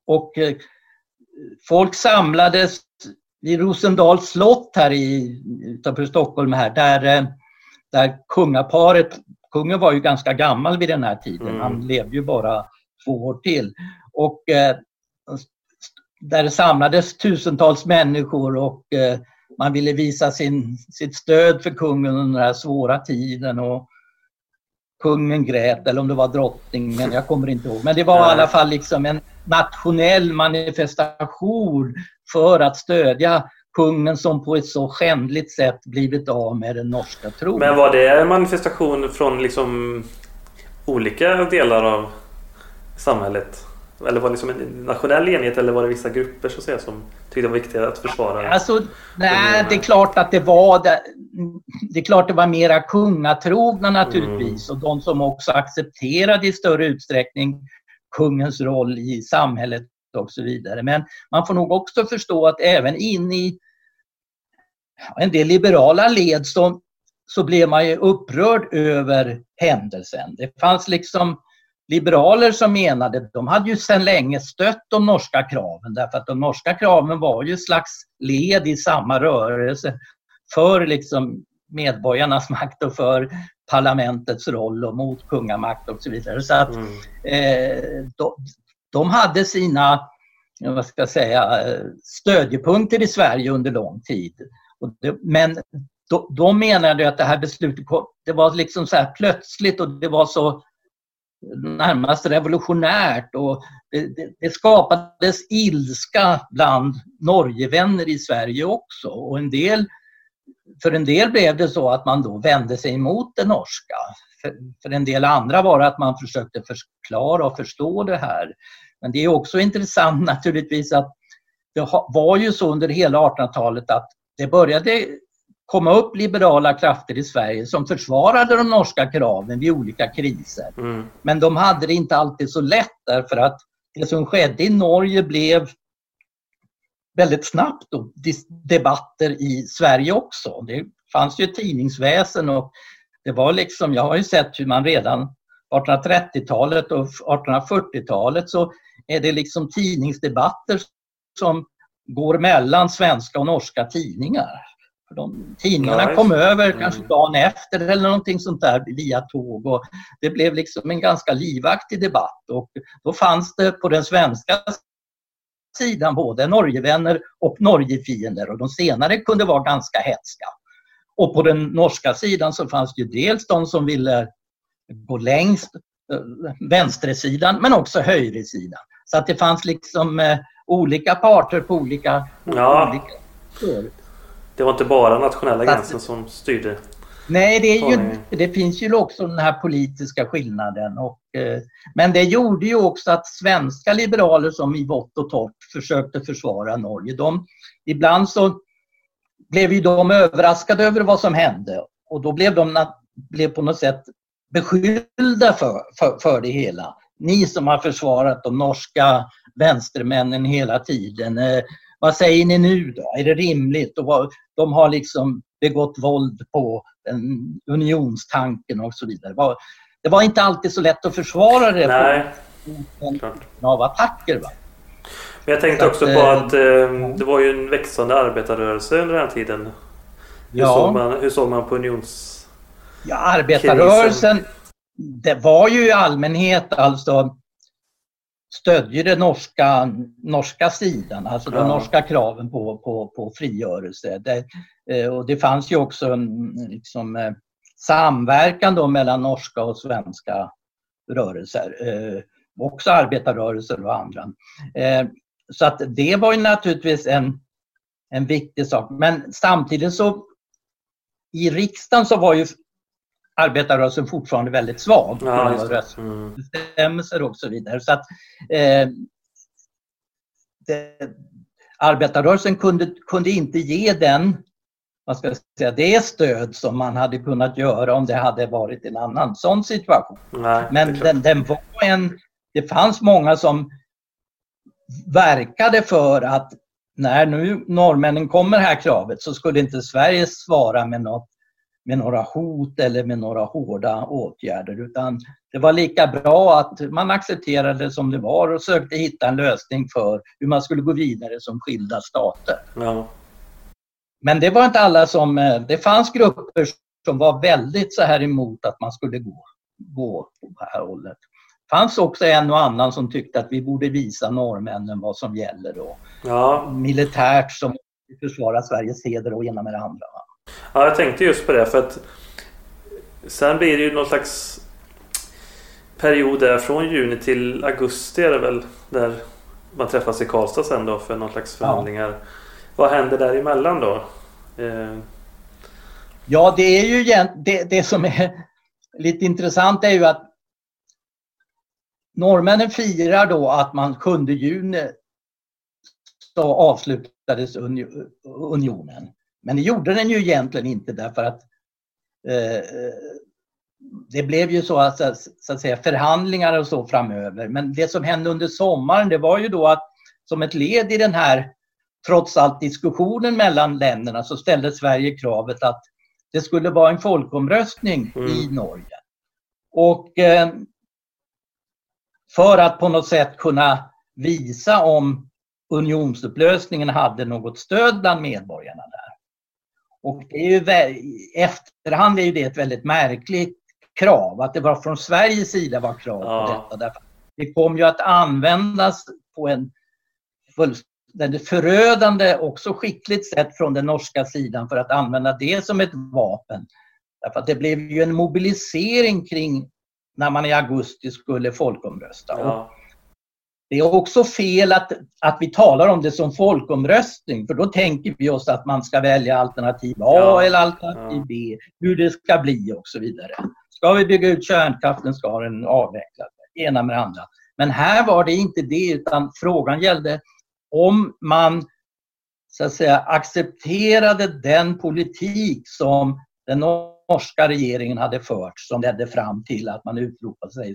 och eh, folk samlades vid Rosendals slott här i, utanför Stockholm här, där eh, där kungaparet, kungen var ju ganska gammal vid den här tiden, mm. han levde ju bara två år till. Och eh, där samlades tusentals människor och eh, man ville visa sin, sitt stöd för kungen under den här svåra tiden. Och kungen grät, eller om det var drottningen, jag kommer inte ihåg. Men det var i alla fall liksom en nationell manifestation för att stödja kungen som på ett så skändligt sätt blivit av med den norska tron. Men var det en manifestation från liksom olika delar av samhället? Eller var det liksom en nationell enhet eller var det vissa grupper så att säga, som tyckte det var viktigt att försvara? Alltså, nej, det är klart att det var det. Det är klart det var mera kungatrogna naturligtvis mm. och de som också accepterade i större utsträckning kungens roll i samhället och så vidare. Men man får nog också förstå att även in i en del liberala led så, så blev man ju upprörd över händelsen. Det fanns liksom liberaler som menade, de hade ju sedan länge stött de norska kraven därför att de norska kraven var ju slags led i samma rörelse för liksom medborgarnas makt och för parlamentets roll och mot kungamakt och så vidare. Så att mm. eh, de, de hade sina vad ska jag säga, stödjepunkter i Sverige under lång tid. Det, men de, då menade att det här beslutet det var liksom så här plötsligt och det var så närmast revolutionärt och det, det, det, skapades ilska bland Norgevänner i Sverige också och en del, för en del blev det så att man då vände sig emot det norska. För, för en del andra var det att man försökte förklara och förstå det här. Men det är också intressant [LAUGHS] naturligtvis att det var ju så under hela 1800-talet att det började komma upp liberala krafter i Sverige som försvarade de norska kraven vid olika kriser. Mm. Men de hade det inte alltid så lätt därför att det som skedde i Norge blev väldigt snabbt då, debatter i Sverige också. Det fanns ju tidningsväsen och det var liksom, jag har ju sett hur man redan 1830-talet och 1840-talet så är det liksom tidningsdebatter som går mellan svenska och norska tidningar. För de, tidningarna nice. kom över mm. kanske dagen efter eller någonting sånt där via tåg och det blev liksom en ganska livaktig debatt och då fanns det på den svenska sidan både Norgevänner och Norgefiender och de senare kunde vara ganska hetska. Och på den norska sidan så fanns det dels de som ville gå längst, eh, vänstersidan, men också högersidan. Så att det fanns liksom eh, olika parter på olika... Ja. olika det var inte bara nationella gränsen som styrde? Nej, det, är ju, det finns ju också den här politiska skillnaden. Och, eh, men det gjorde ju också att svenska liberaler som i vått och torrt försökte försvara Norge, de, ibland så blev ju de överraskade över vad som hände och då blev de blev på något sätt beskyllda för, för, för det hela. Ni som har försvarat de norska vänstermännen hela tiden. Eh, vad säger ni nu då? Är det rimligt? Och de har liksom begått våld på unionstanken och så vidare. Det var, inte alltid så lätt att försvara det Nej. på, av attacker. Va? Men jag tänkte så också att, på att eh, det var ju en växande arbetarrörelse under den här tiden. Hur, ja. såg, man, hur såg man på unions... Ja, arbetarrörelsen, det var ju i allmänhet alltså stödde den norska, norska sidan, alltså de ja. norska kraven på, på, på frigörelse. Det, eh, och det fanns ju också en liksom, eh, samverkan då mellan norska och svenska rörelser. Eh, också arbetarrörelser och andra. Så att det var ju naturligtvis en, en viktig sak. Men samtidigt så i riksdagen så var ju arbetarrörelsen fortfarande väldigt svag. Ja, Bestämmelser och så vidare. Så att, eh, det, arbetarrörelsen kunde, kunde inte ge den vad ska jag säga, det stöd som man hade kunnat göra om det hade varit en annan sån situation. Nej, Men den, den, var en, det fanns många som verkade för att när nu norrmännen kommer här kravet så skulle inte Sverige svara med något med några hot eller med några hårda åtgärder utan det var lika bra att man accepterade det som det var och sökte hitta en lösning för hur man skulle gå vidare som skilda stater. Ja. Men det var inte alla som... Eh, det fanns grupper som var väldigt så här emot att man skulle gå, gå på det här hållet. Det fanns också en och annan som tyckte att vi borde visa norrmännen vad som gäller och ja. militärt som försvara Sveriges heder och ena med det andra. Ja, jag tänkte just på det för att sen blir det ju någon slags period där från juni till augusti är det väl där man träffas i Karlstad sen då för någon slags förhandlingar. Ja. Vad händer däremellan då? Eh... Ja, det är ju det, det som är lite intressant är ju att norrmännen firar då att man 7 juni så avslutades unionen. Men det gjorde den ju egentligen inte därför att eh, det blev ju så att, så att säga förhandlingar och så framöver. Men det som hände under sommaren det var ju då att som ett led i den här trots allt diskussionen mellan länderna så ställde Sverige kravet att det skulle vara en folkomröstning mm. i Norge. Och eh, för att på något sätt kunna visa om unionsupplösningen hade något stöd bland medborgarna där. Och det är ju, i efterhand är ju det ett väldigt märkligt krav, att det var från Sveriges sida var krav på ja. detta. Därför det kom ju att användas på en fullständigt förödande, också skickligt sätt från den norska sidan för att använda det som ett vapen. Därför att det blev ju en mobilisering kring när man i augusti skulle folkomrösta. Ja. Det är också fel att, att vi talar om det som folkomröstning för då tänker vi oss att man ska välja alternativ A ja. eller alternativ ja. B, hur det ska bli och så vidare. Ska vi bygga ut kärnkraften ska den avvecklas, ena med det andra. Men här var det inte det utan frågan gällde om man så att säga accepterade den politik som den norska regeringen hade fört som ledde fram till att man utropade sig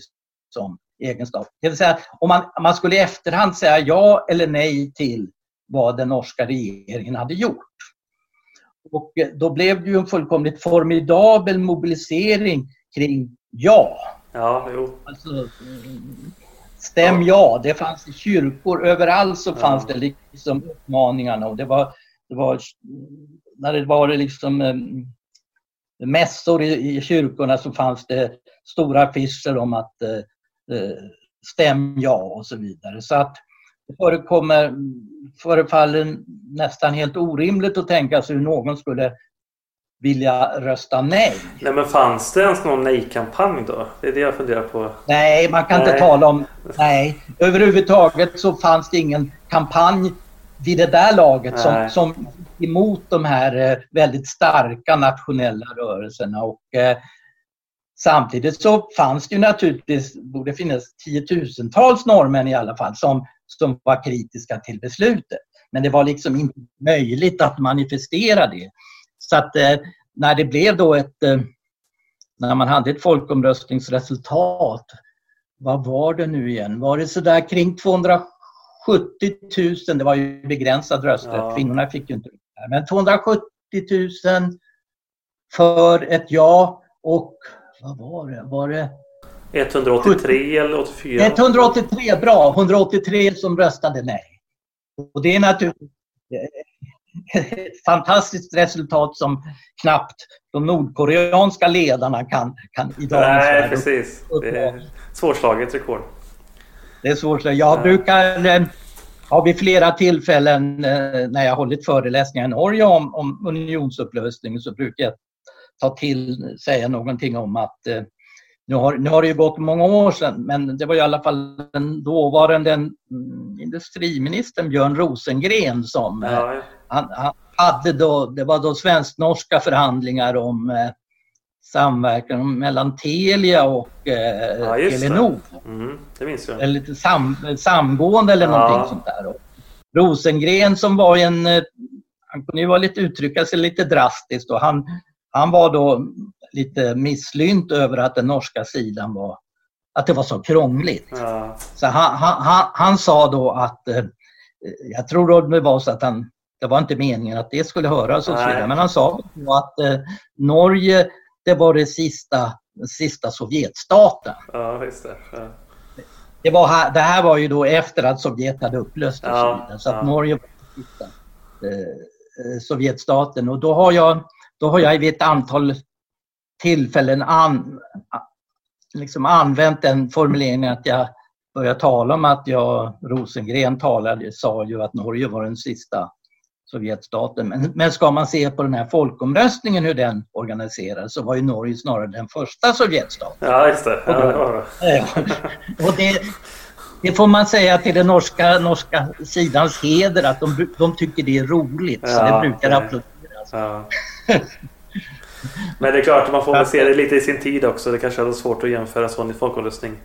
som egen stat. Det vill säga om man, man skulle i efterhand säga ja eller nej till vad den norska regeringen hade gjort. Och då blev det ju en fullkomligt formidabel mobilisering kring ja. Ja, jo. Alltså, stäm ja. Det fanns i kyrkor, överallt så fanns ja. det liksom uppmaningarna och det var, det var när det var liksom um, mässor i, i kyrkorna så fanns det stora affischer om att uh, stäm ja och så vidare. Så att det förekommer, förefaller nästan helt orimligt att tänka sig hur någon skulle vilja rösta nej. Nej men fanns det ens någon nej-kampanj då? Det är det jag funderar på. Nej, man kan nej. inte tala om nej. Överhuvudtaget så fanns det ingen kampanj vid det där laget som, som emot de här eh, väldigt starka nationella rörelserna. Och, eh, samtidigt så fanns det ju naturligtvis, borde finnas tiotusentals norrmän i alla fall, som, som var kritiska till beslutet. Men det var liksom inte möjligt att manifestera det. Så att eh, när det blev då ett, eh, när man hade ett folkomröstningsresultat, vad var det nu igen? Var det sådär kring 270 000, det var ju begränsad rösträtt, ja. kvinnorna fick ju inte det men 270 000 för ett ja och vad var det? Var det 183 70, eller 84? 183, bra! 183 som röstade nej. Och det är naturligtvis [LAUGHS] ett fantastiskt resultat som knappt de nordkoreanska ledarna kan, kan idag Nej, precis. Det är svårslaget rekord. Det är svårslaget. Jag brukar eh, har vid flera tillfällen eh, när jag hållit föreläsningar i Norge om, om unionsupplösning så brukar jag ta till, säga någonting om att eh, nu har, nu har det ju gått många år sedan, men det var i alla fall den dåvarande mm, industriministern Björn Rosengren som ja, ja. Han, han, hade då, det var då svensk-norska förhandlingar om eh, samverkan mellan Telia och eh, ja, Telenor. Det. Mm, det minns jag. Eller lite sam, samgående eller ja. någonting sånt där. Och Rosengren som var en, eh, han kunde ju vara lite, uttrycka sig lite drastiskt och han, han var då lite misslynt över att den norska sidan var, att det var så krångligt. Ja. Så han, han, han, han, sa då att, eh, jag tror det var så att han, det var inte meningen att det skulle höras och så vidare, men han sa att eh, Norge det var det sista, sista Sovjetstaten. Ja, just det. Ja. Det, var här, det här var ju då efter att Sovjet hade upplöst och så vidare. Så att Norge var den sista eh, Sovjetstaten. Och då har jag, då har jag vid ett antal tillfällen an, liksom använt den formuleringen att jag började tala om att jag, Rosengren talade, sa ju att Norge var den sista Sovjetstaten. Men, men ska man se på den här folkomröstningen hur den organiserades så var ju Norge snarare den första Sovjetstaten. Ja, just det. Ja, ja. och det, det får man säga till den norska, norska sidans heder att de, de tycker det är roligt. Ja, så det brukar applåderas. Ja. [LAUGHS] Men det är klart, man får väl se det lite i sin tid också. Det kanske är svårt att jämföra sån i folkomröstning.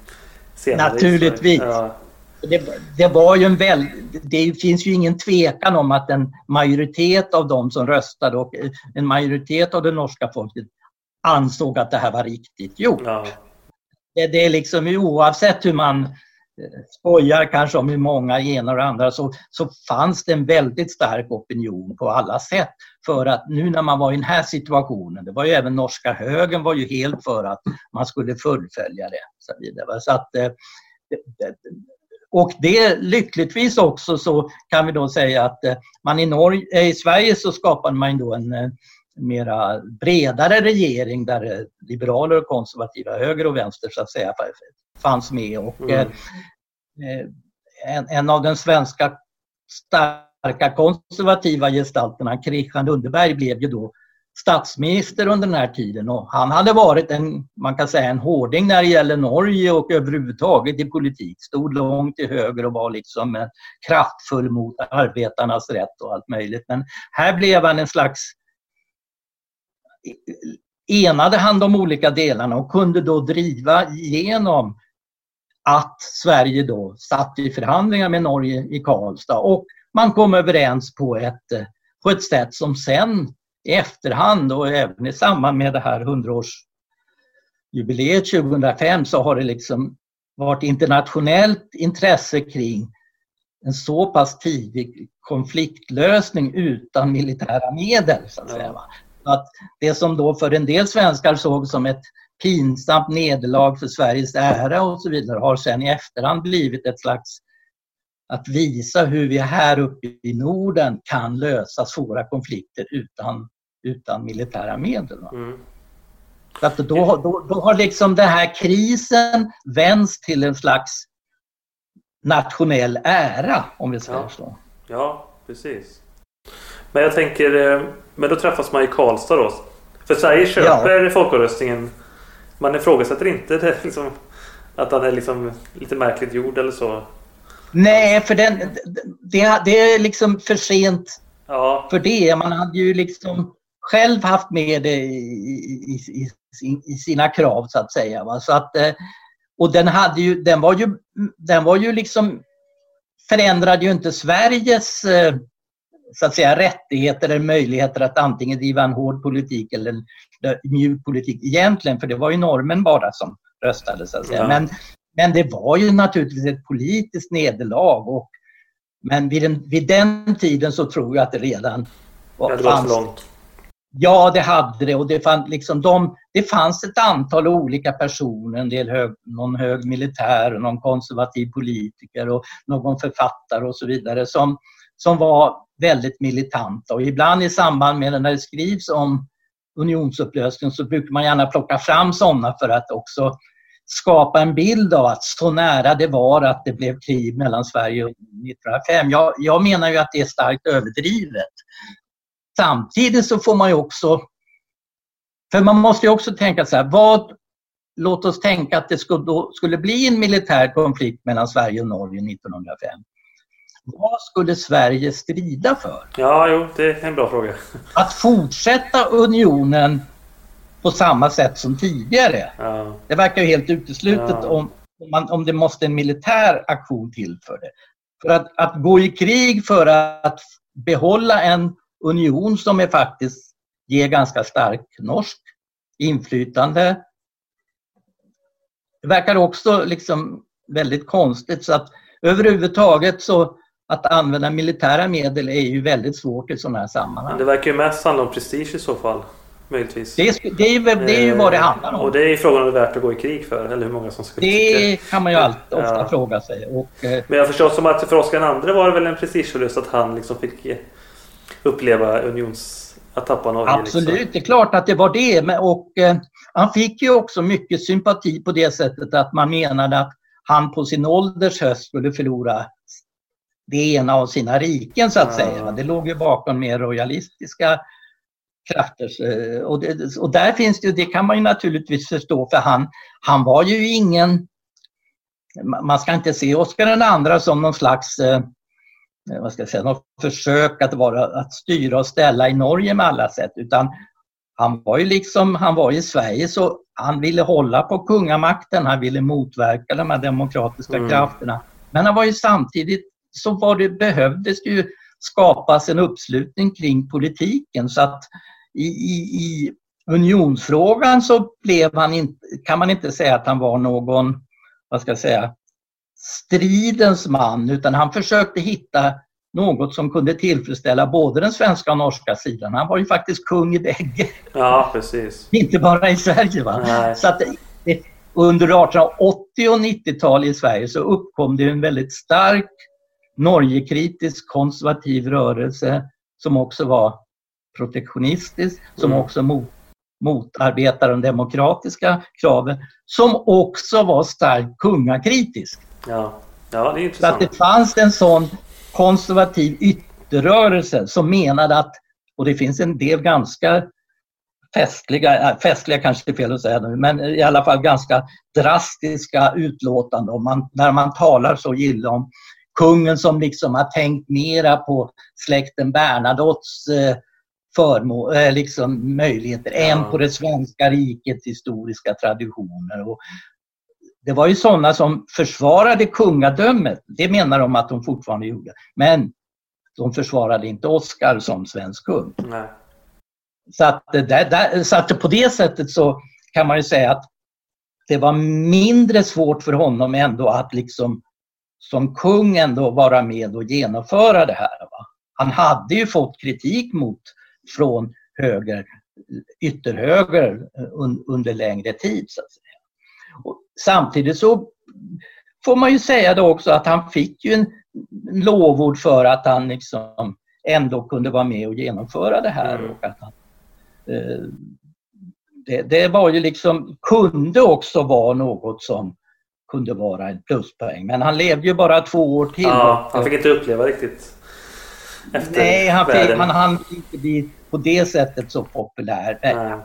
Senare Naturligtvis. Ja. Det, det, var ju en väl, det finns ju ingen tvekan om att en majoritet av de som röstade och en majoritet av det norska folket ansåg att det här var riktigt gjort. Ja. Det, det, är liksom oavsett hur man eh, skojar kanske om hur många gener och andra så, så fanns det en väldigt stark opinion på alla sätt för att nu när man var i den här situationen, det var ju även norska högern var ju helt för att man skulle fullfölja det. Så, vidare. så att eh, och det lyckligtvis också så kan vi då säga att eh, man i, Norge, eh, i Sverige så skapade man då en mera bredare regering där liberaler och konservativa, höger och vänster så att säga, fanns med. Och, mm. en, en, av den svenska starka konservativa gestalterna, Christian Lundeberg, blev ju då statsminister under den här tiden och han hade varit en, man kan säga en hårding när det gäller Norge och överhuvudtaget i politik. Stod långt till höger och var liksom kraftfull mot arbetarnas rätt och allt möjligt. Men här blev han en slags enade han de olika delarna och kunde då driva igenom att Sverige då satt i förhandlingar med Norge i Karlstad och man kom överens på ett, eh, på ett sätt som sen i efterhand och även i samband med det här 100-årsjubileet 2005 så har det liksom varit internationellt intresse kring en så pass tidig konfliktlösning utan militära medel. Så att säga. Att det som då för en del svenskar såg som ett pinsamt nederlag för Sveriges ära och så vidare har sen i efterhand blivit ett slags att visa hur vi här uppe i Norden kan lösa svåra konflikter utan, utan militära medel. Mm. Att då, då, då har liksom den här krisen vänts till en slags nationell ära, om vi säger ja. så. Ja, precis. Men jag tänker, eh, men då träffas man i Karlstad då. För Sverige köper ja. folkomröstningen. Man ifrågasätter inte det, liksom, att han är liksom lite märkligt gjord eller så. Nej, för den, det, det är liksom för sent ja. för det. Man hade ju liksom själv haft med det i, i, i, i sina krav så att säga. Va? Så att, eh, och den, hade ju, den, var ju, den var ju liksom förändrade ju inte Sveriges eh, så att säga rättigheter eller möjligheter att antingen driva en hård politik eller en mjuk politik egentligen, för det var ju normen bara som röstade så att säga. Ja. Men, men det var ju naturligtvis ett politiskt nederlag. Och, men vid den, vid den tiden så tror jag att det redan var, det fanns... långt. Ja, det hade det. Och det, fann, liksom de, det fanns ett antal olika personer, en del hög, någon hög militär, någon konservativ politiker och någon författare och så vidare som, som var väldigt militanta. Och ibland i samband med när det skrivs om unionsupplösning så brukar man gärna plocka fram sådana för att också skapa en bild av att så nära det var att det blev krig mellan Sverige och 1905. Jag, jag menar ju att det är starkt överdrivet. Samtidigt så får man ju också... För man måste ju också tänka så här, vad, låt oss tänka att det skulle, skulle bli en militär konflikt mellan Sverige och Norge 1905. Vad skulle Sverige strida för? Ja, jo, det är en bra fråga. [LAUGHS] Att fortsätta unionen på samma sätt som tidigare. Ja. Det verkar ju helt uteslutet ja. om, om, man, om det måste en militär aktion till för det. För att, att gå i krig för att behålla en union som är faktiskt ger ganska stark norsk inflytande. Det verkar också liksom väldigt konstigt så att överhuvudtaget så att använda militära medel är ju väldigt svårt i sådana här sammanhang. Men det verkar ju mest handla om prestige i så fall. Möjligtvis. Det är, det är, det är ju vad det handlar om. Och det är frågan om det är värt att gå i krig för. Eller hur många som ska Det tycka. kan man ju alltid, ofta ja. fråga sig. Och, eh, Men jag förstår som att för Oscar II var det väl en prestigeförlust att han liksom fick uppleva unions... Att tappa Norge. Absolut, liksom. det är klart att det var det. Och, eh, han fick ju också mycket sympati på det sättet att man menade att han på sin ålders höst skulle förlora det ena av sina riken så att säga. Det låg ju bakom mer royalistiska krafter. Eh, och, det, och där finns det, det kan man ju naturligtvis förstå för han, han var ju ingen, man ska inte se Oscar den andra som någon slags eh, vad ska jag säga, något försök att, vara, att styra och ställa i Norge med alla sätt utan han var ju liksom, han var i Sverige så han ville hålla på kungamakten, han ville motverka de här demokratiska mm. krafterna. Men han var ju samtidigt så var det, behövdes ju skapas en uppslutning kring politiken så att i, i, i unionsfrågan så blev han inte, kan man inte säga att han var någon, vad ska jag säga, stridens man utan han försökte hitta något som kunde tillfredsställa både den svenska och norska sidan. Han var ju faktiskt kung i bägge. Ja, precis. Inte bara i Sverige. Va? Så att det, under 1880 och 90-tal i Sverige så uppkom det en väldigt stark Norgekritisk konservativ rörelse som också var protektionistisk, som mm. också mot, motarbetar de demokratiska kraven, som också var starkt kungakritisk. Ja. Ja, det är intressant. Så att det fanns en sån konservativ ytterrörelse som menade att, och det finns en del ganska festliga, äh, festliga kanske är fel att säga nu, men i alla fall ganska drastiska utlåtanden om man, när man talar så illa om kungen som liksom har tänkt mera på släkten Bernadottes eh, förmå, eh, liksom möjligheter ja. än på det svenska rikets historiska traditioner. Och det var ju sådana som försvarade kungadömet. Det menar de att de fortfarande gjorde. Men de försvarade inte Oscar som svensk kung. Nej. Så, att, där, där, så att på det sättet så kan man ju säga att det var mindre svårt för honom ändå att liksom som kung ändå vara med och genomföra det här. Va? Han hade ju fått kritik mot från höger, ytterhöger under längre tid. Så samtidigt så får man ju säga då också att han fick ju en lovord för att han liksom ändå kunde vara med och genomföra det här. Mm. Och att han, eh, det, det, var ju liksom, kunde också vara något som kunde vara en pluspoäng. Men han levde ju bara två år till. Ja, han fick inte uppleva riktigt efter Nej, han, fick, han hann inte bli på det sättet så populär. Nej.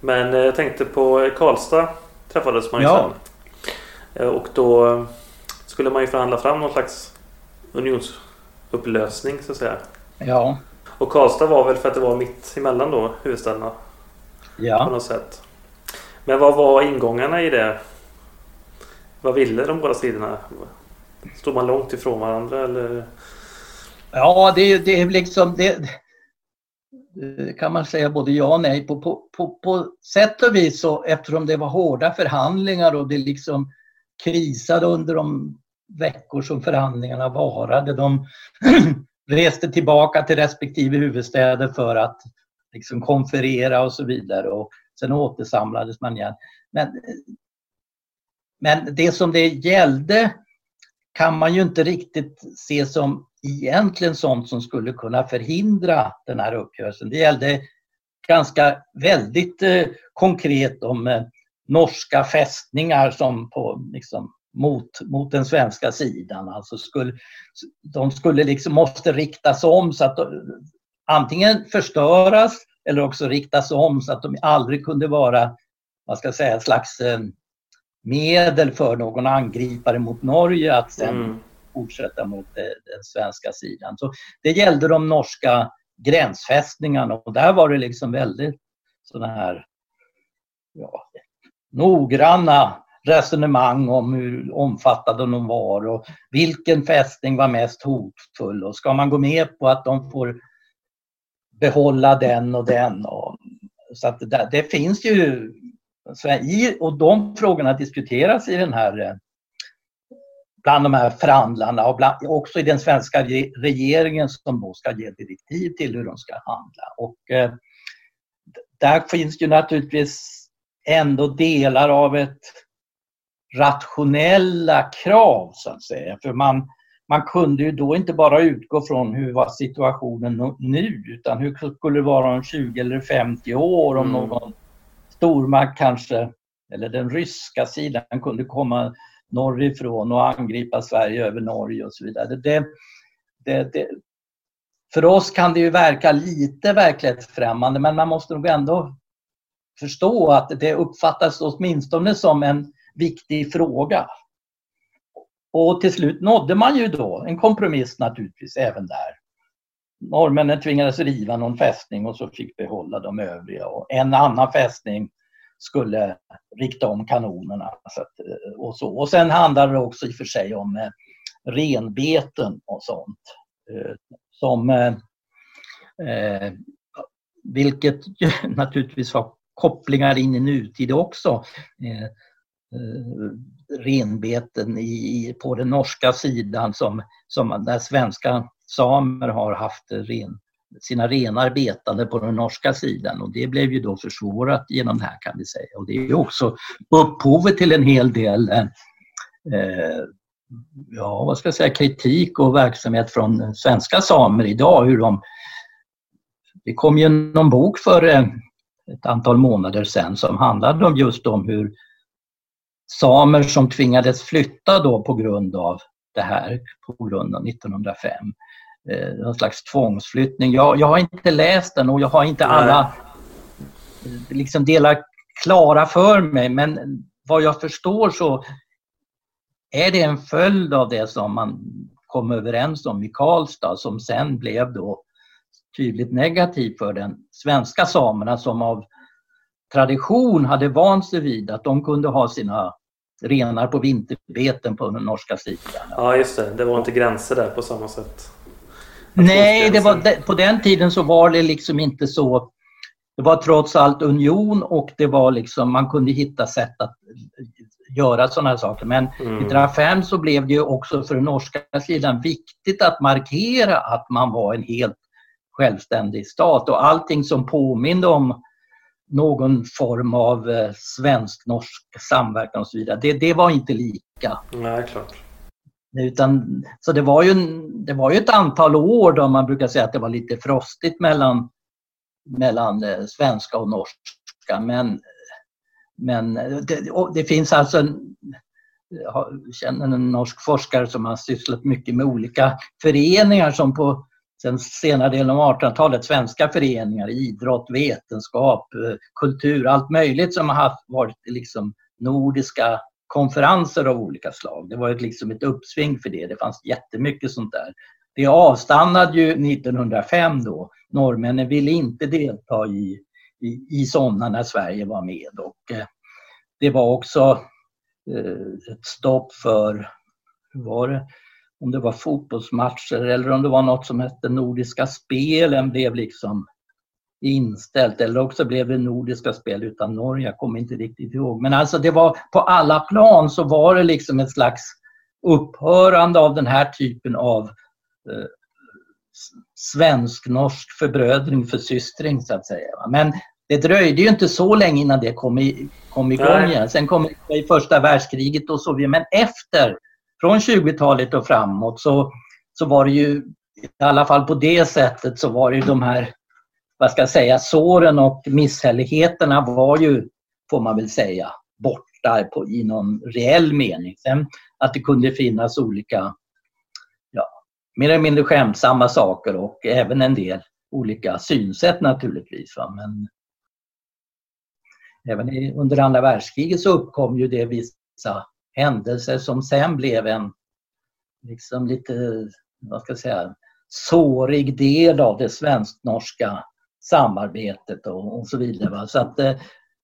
Men eh, jag tänkte på Karlstad träffades man ju ja. sen. Eh, och då skulle man ju förhandla fram någon slags unionsupplösning så att säga. Ja. Och Karlstad var väl för att det var mitt emellan då huvudstäderna. Ja. På något sätt. Men vad var ingångarna i det? Vad ville de båda sidorna? Stod man långt ifrån varandra eller? Ja, det, det är liksom... Det, kan man säga både ja och nej. På, på, på, på sätt och vis så eftersom det var hårda förhandlingar och det liksom krisade under de veckor som förhandlingarna varade. De [CLEARS THROAT] reste tillbaka till respektive huvudstäder för att liksom konferera och så vidare och sen återsamlades man igen. Men, men det som det gällde kan man ju inte riktigt se som egentligen sånt som skulle kunna förhindra den här uppgörelsen. Det gällde ganska väldigt eh, konkret om eh, norska fästningar som på, liksom, mot, mot den svenska sidan. Alltså skulle, de skulle liksom, måste riktas om så att de, antingen förstöras eller också riktas om så att de aldrig kunde vara, vad ska jag säga, ett slags eh, medel för någon angripare mot Norge att sen mm fortsätta mot den svenska sidan. Så det gällde de norska gränsfästningarna och där var det liksom väldigt sådana här ja, noggranna resonemang om hur omfattande de var och vilken fästning var mest hotfull och ska man gå med på att de får behålla den och den. Och, så att det, det finns ju och de frågorna diskuteras i den här eh, bland de här förhandlarna och bland, också i den svenska regeringen som då ska ge direktiv till hur de ska handla. Och, eh, där finns ju naturligtvis ändå delar av ett rationella krav så att säga. För man, man kunde ju då inte bara utgå från hur var situationen nu utan hur skulle det vara om 20 eller 50 år om mm. någon stormakt kanske, eller den ryska sidan kunde komma norrifrån och angripa Sverige över Norge och så vidare. Det, det, det, för oss kan det ju verka lite verklighetsfrämmande men man måste nog ändå förstå att det uppfattas åtminstone som en viktig fråga. Och till slut nådde man ju då en kompromiss naturligtvis även där. Norrmännen tvingades riva någon fästning och så fick behålla de övriga och en annan fästning skulle rikta om kanonerna. Så att, eh, och, så. och sen handlar det också i och för sig om eh, renbeten och sånt. Eh, som, eh, eh vilket [LAUGHS] naturligtvis har kopplingar in i nutid också. Eh, Eh, renbeten i, på den norska sidan som, som där svenska samer har haft ren, sina renar betande på den norska sidan och det blev ju då försvårat genom det här kan vi säga. Och det är ju också upphovet till en hel del eh, eh ja, vad ska jag säga, kritik och verksamhet från svenska samer idag. Hur de, det kom ju någon bok för eh, ett antal månader sedan som handlade om just om hur samer som tvingades flytta då på grund av det här, på grund av 1905. Eh, någon slags tvångsflyttning. Jag, jag har inte läst den och jag har inte alla liksom delar klara för mig men vad jag förstår så är det en följd av det som man kom överens om i Karlstad som sen blev då tydligt negativt för den svenska samerna som av tradition hade vant sig vid att de kunde ha sina renar på vinterbeten på den norska sidan. Ja just det, det var inte gränser där på samma sätt. Nej, det var, på den tiden så var det liksom inte så. Det var trots allt union och det var liksom, man kunde hitta sätt att göra sådana här saker. Men mm. 1905 så blev det ju också för den norska sidan viktigt att markera att man var en helt självständig stat och allting som påminde om någon form av eh, svensk-norsk samverkan och så vidare. Det, det var inte lika. Nej, klart. Utan, så det var, ju, det var ju ett antal år då man brukar säga att det var lite frostigt mellan, mellan eh, svenska och norska. Men, men det, det finns alltså en, jag känner en norsk forskare som har sysslat mycket med olika föreningar som på sen senare delen av 1800-talet, svenska föreningar, idrott, vetenskap, eh, kultur, allt möjligt som har haft, varit liksom nordiska konferenser av olika slag. Det var ett, liksom ett uppsving för det. Det fanns jättemycket sånt där. Det avstannade ju 1905 då. Norrmännen ville inte delta i, i, i sådana när Sverige var med. Och, eh, det var också eh, ett stopp för, hur var det, om det var fotbollsmatcher eller om det var något som hette Nordiska spelen blev liksom inställt eller också blev det Nordiska spel utan Norge, jag kommer inte riktigt ihåg. Men alltså det var på alla plan så var det liksom ett slags upphörande av den här typen av eh, svensk-norsk förbrödring, försystring så att säga. Men det dröjde ju inte så länge innan det kom, i, kom igång igen. Sen kom det i första världskriget och så Men efter från 20-talet och framåt så, så var det ju, i alla fall på det sättet, så var det ju de här, vad ska jag säga, såren och misshälligheterna var ju, får man väl säga, borta på, i någon reell mening. Sen att det kunde finnas olika, ja, mer eller mindre skämtsamma saker och även en del olika synsätt naturligtvis. Va? Men även under andra världskriget så uppkom ju det vissa händelser som sen blev en liksom lite, vad ska jag säga, sårig del av det svensk-norska samarbetet och, och, så vidare. Va? Så att, eh,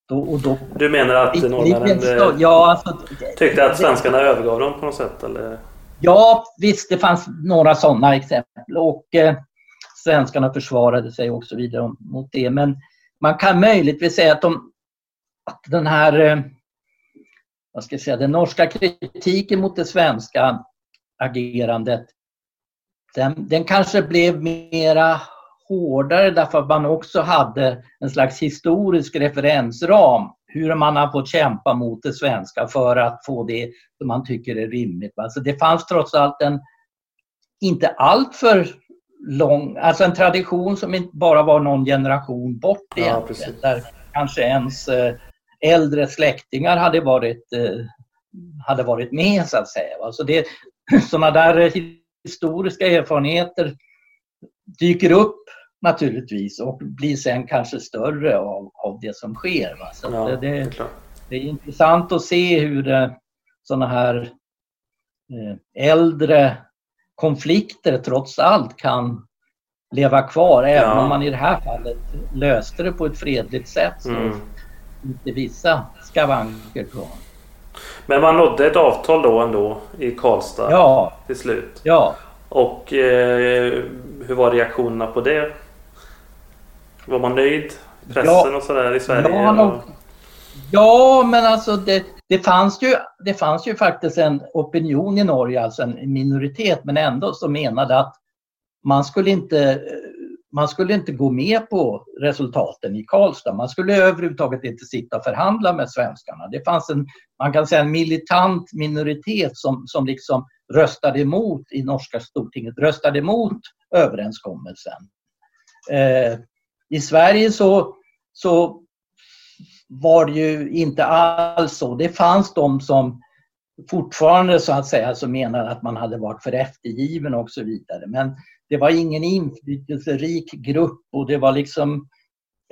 då, och då, du menar att norrmännen ja, alltså, tyckte att svenskarna det, övergav dem på något sätt? Eller? Ja, visst det fanns några sådana exempel och eh, svenskarna försvarade sig och så vidare mot det. Men man kan möjligtvis säga att, de, att den här eh, vad ska jag säga, den norska kritiken mot det svenska agerandet den, den kanske blev mera hårdare därför att man också hade en slags historisk referensram hur man har fått kämpa mot det svenska för att få det som man tycker är rimligt. Alltså det fanns trots allt en inte alltför lång, alltså en tradition som inte bara var någon generation bort egentligen. Ja, där kanske ens eh, äldre släktingar hade varit, eh, hade varit med så att säga. Så det, [CLEARS THROAT] sådana där historiska erfarenheter dyker upp naturligtvis och blir sen kanske större av, av det som sker. Va? Så ja, det, det, det, är intressant att se hur eh, sådana här eh, äldre konflikter trots allt kan leva kvar även ja. om man i det här fallet löste det på ett fredligt sätt. Så mm inte vissa skavanker kvar. Men man nådde ett avtal då ändå i Karlstad ja. till slut. Ja. Och eh, hur var reaktionerna på det? Var man nöjd? Pressen ja. och sådär i Sverige? Ja, ja men alltså det, det, fanns ju, det fanns ju faktiskt en opinion i Norge, alltså en minoritet, men ändå som menade att man skulle inte man skulle inte gå med på resultaten i Karlstad. Man skulle överhuvudtaget inte sitta och förhandla med svenskarna. Det fanns en, man kan säga en militant minoritet som, som liksom röstade emot i norska stortinget, röstade emot överenskommelsen. Eh, I Sverige så, så var det ju inte alls så. Det fanns de som fortfarande så att säga så menar att man hade varit för eftergiven och så vidare. Men det var ingen inflytelserik grupp och det var liksom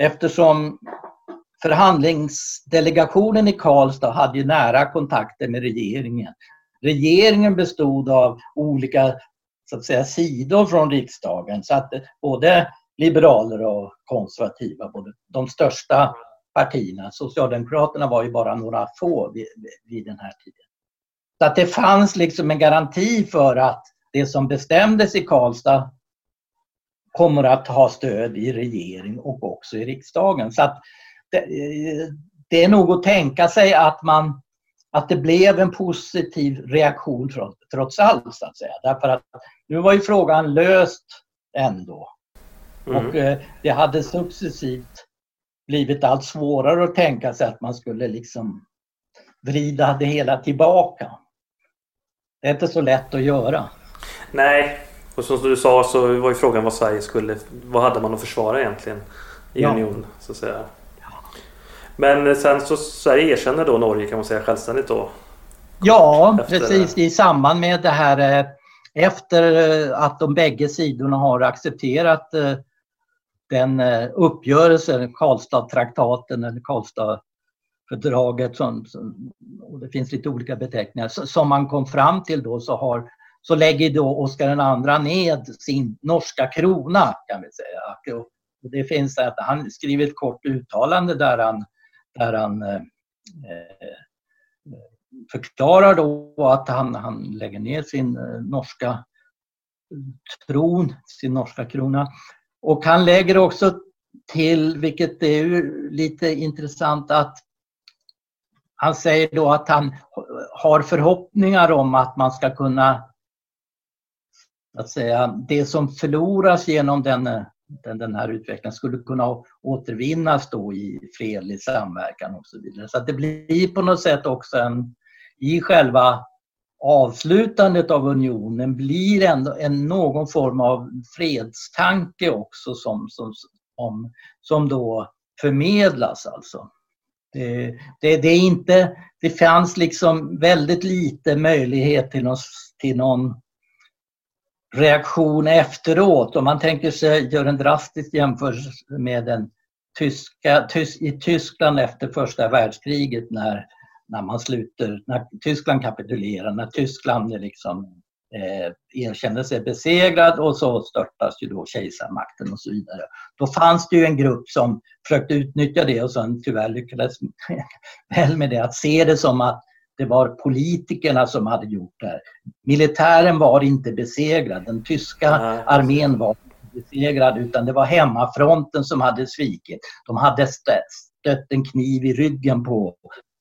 eftersom förhandlingsdelegationen i Karlstad hade ju nära kontakter med regeringen. Regeringen bestod av olika så att säga, sidor från riksdagen så att både liberaler och konservativa, både de största partierna, Socialdemokraterna var ju bara några få vid, vid den här tiden. Så att det fanns liksom en garanti för att det som bestämdes i Karlstad kommer att ha stöd i regering och också i riksdagen. Så det, det är nog att tänka sig att man att det blev en positiv reaktion trots, trots allt så att säga. Därför att nu var ju frågan löst ändå. Mm. Och eh, det hade successivt blivit allt svårare att tänka sig att man skulle liksom vrida det hela tillbaka. Det är inte så lätt att göra. Nej, och som du sa så var ju frågan vad Sverige skulle... Vad hade man att försvara egentligen i ja. union så att säga. Men sen så Sverige erkänner då Norge kan man säga självständigt då? Ja, precis i samband med det här eh, efter eh, att de bägge sidorna har accepterat eh, den uppgörelsen, Karlstad-traktaten eller Karlstad-fördraget, som, och det finns lite olika beteckningar, som man kom fram till då så har så lägger då Oscar II ned sin norska krona kan vi säga. Och det finns att han skriver ett kort uttalande där han, där han eh, förklarar då att han, han lägger ner sin eh, norska tron, sin norska krona. Och han lägger också till, vilket är lite intressant, att han säger då att han har förhoppningar om att man ska kunna att säga, det som förloras genom den, den, den här utvecklingen skulle kunna återvinnas då i fredlig samverkan och så vidare. Så att det blir på något sätt också en, i själva avslutandet av unionen blir ändå en, någon form av fredstanke också som, som, som, som då förmedlas alltså. Det, det, det, är inte, det fanns liksom väldigt lite möjlighet till någon, till någon reaktion efteråt. Om man tänker sig, gör en drastisk jämförelse med den tyska, tys, i Tyskland efter första världskriget när, när man sluter, när Tyskland kapitulerar, när Tyskland liksom eh, erkände sig besegrad och så störtas ju då kejsarmakten och så vidare. Då fanns det ju en grupp som försökte utnyttja det och sen tyvärr lyckades [LAUGHS] väl med det att se det som att det var politikerna som hade gjort det här. Militären var inte besegrad. Den tyska armén var inte besegrad utan det var hemmafronten som hade svikit. De hade stött en kniv i ryggen på,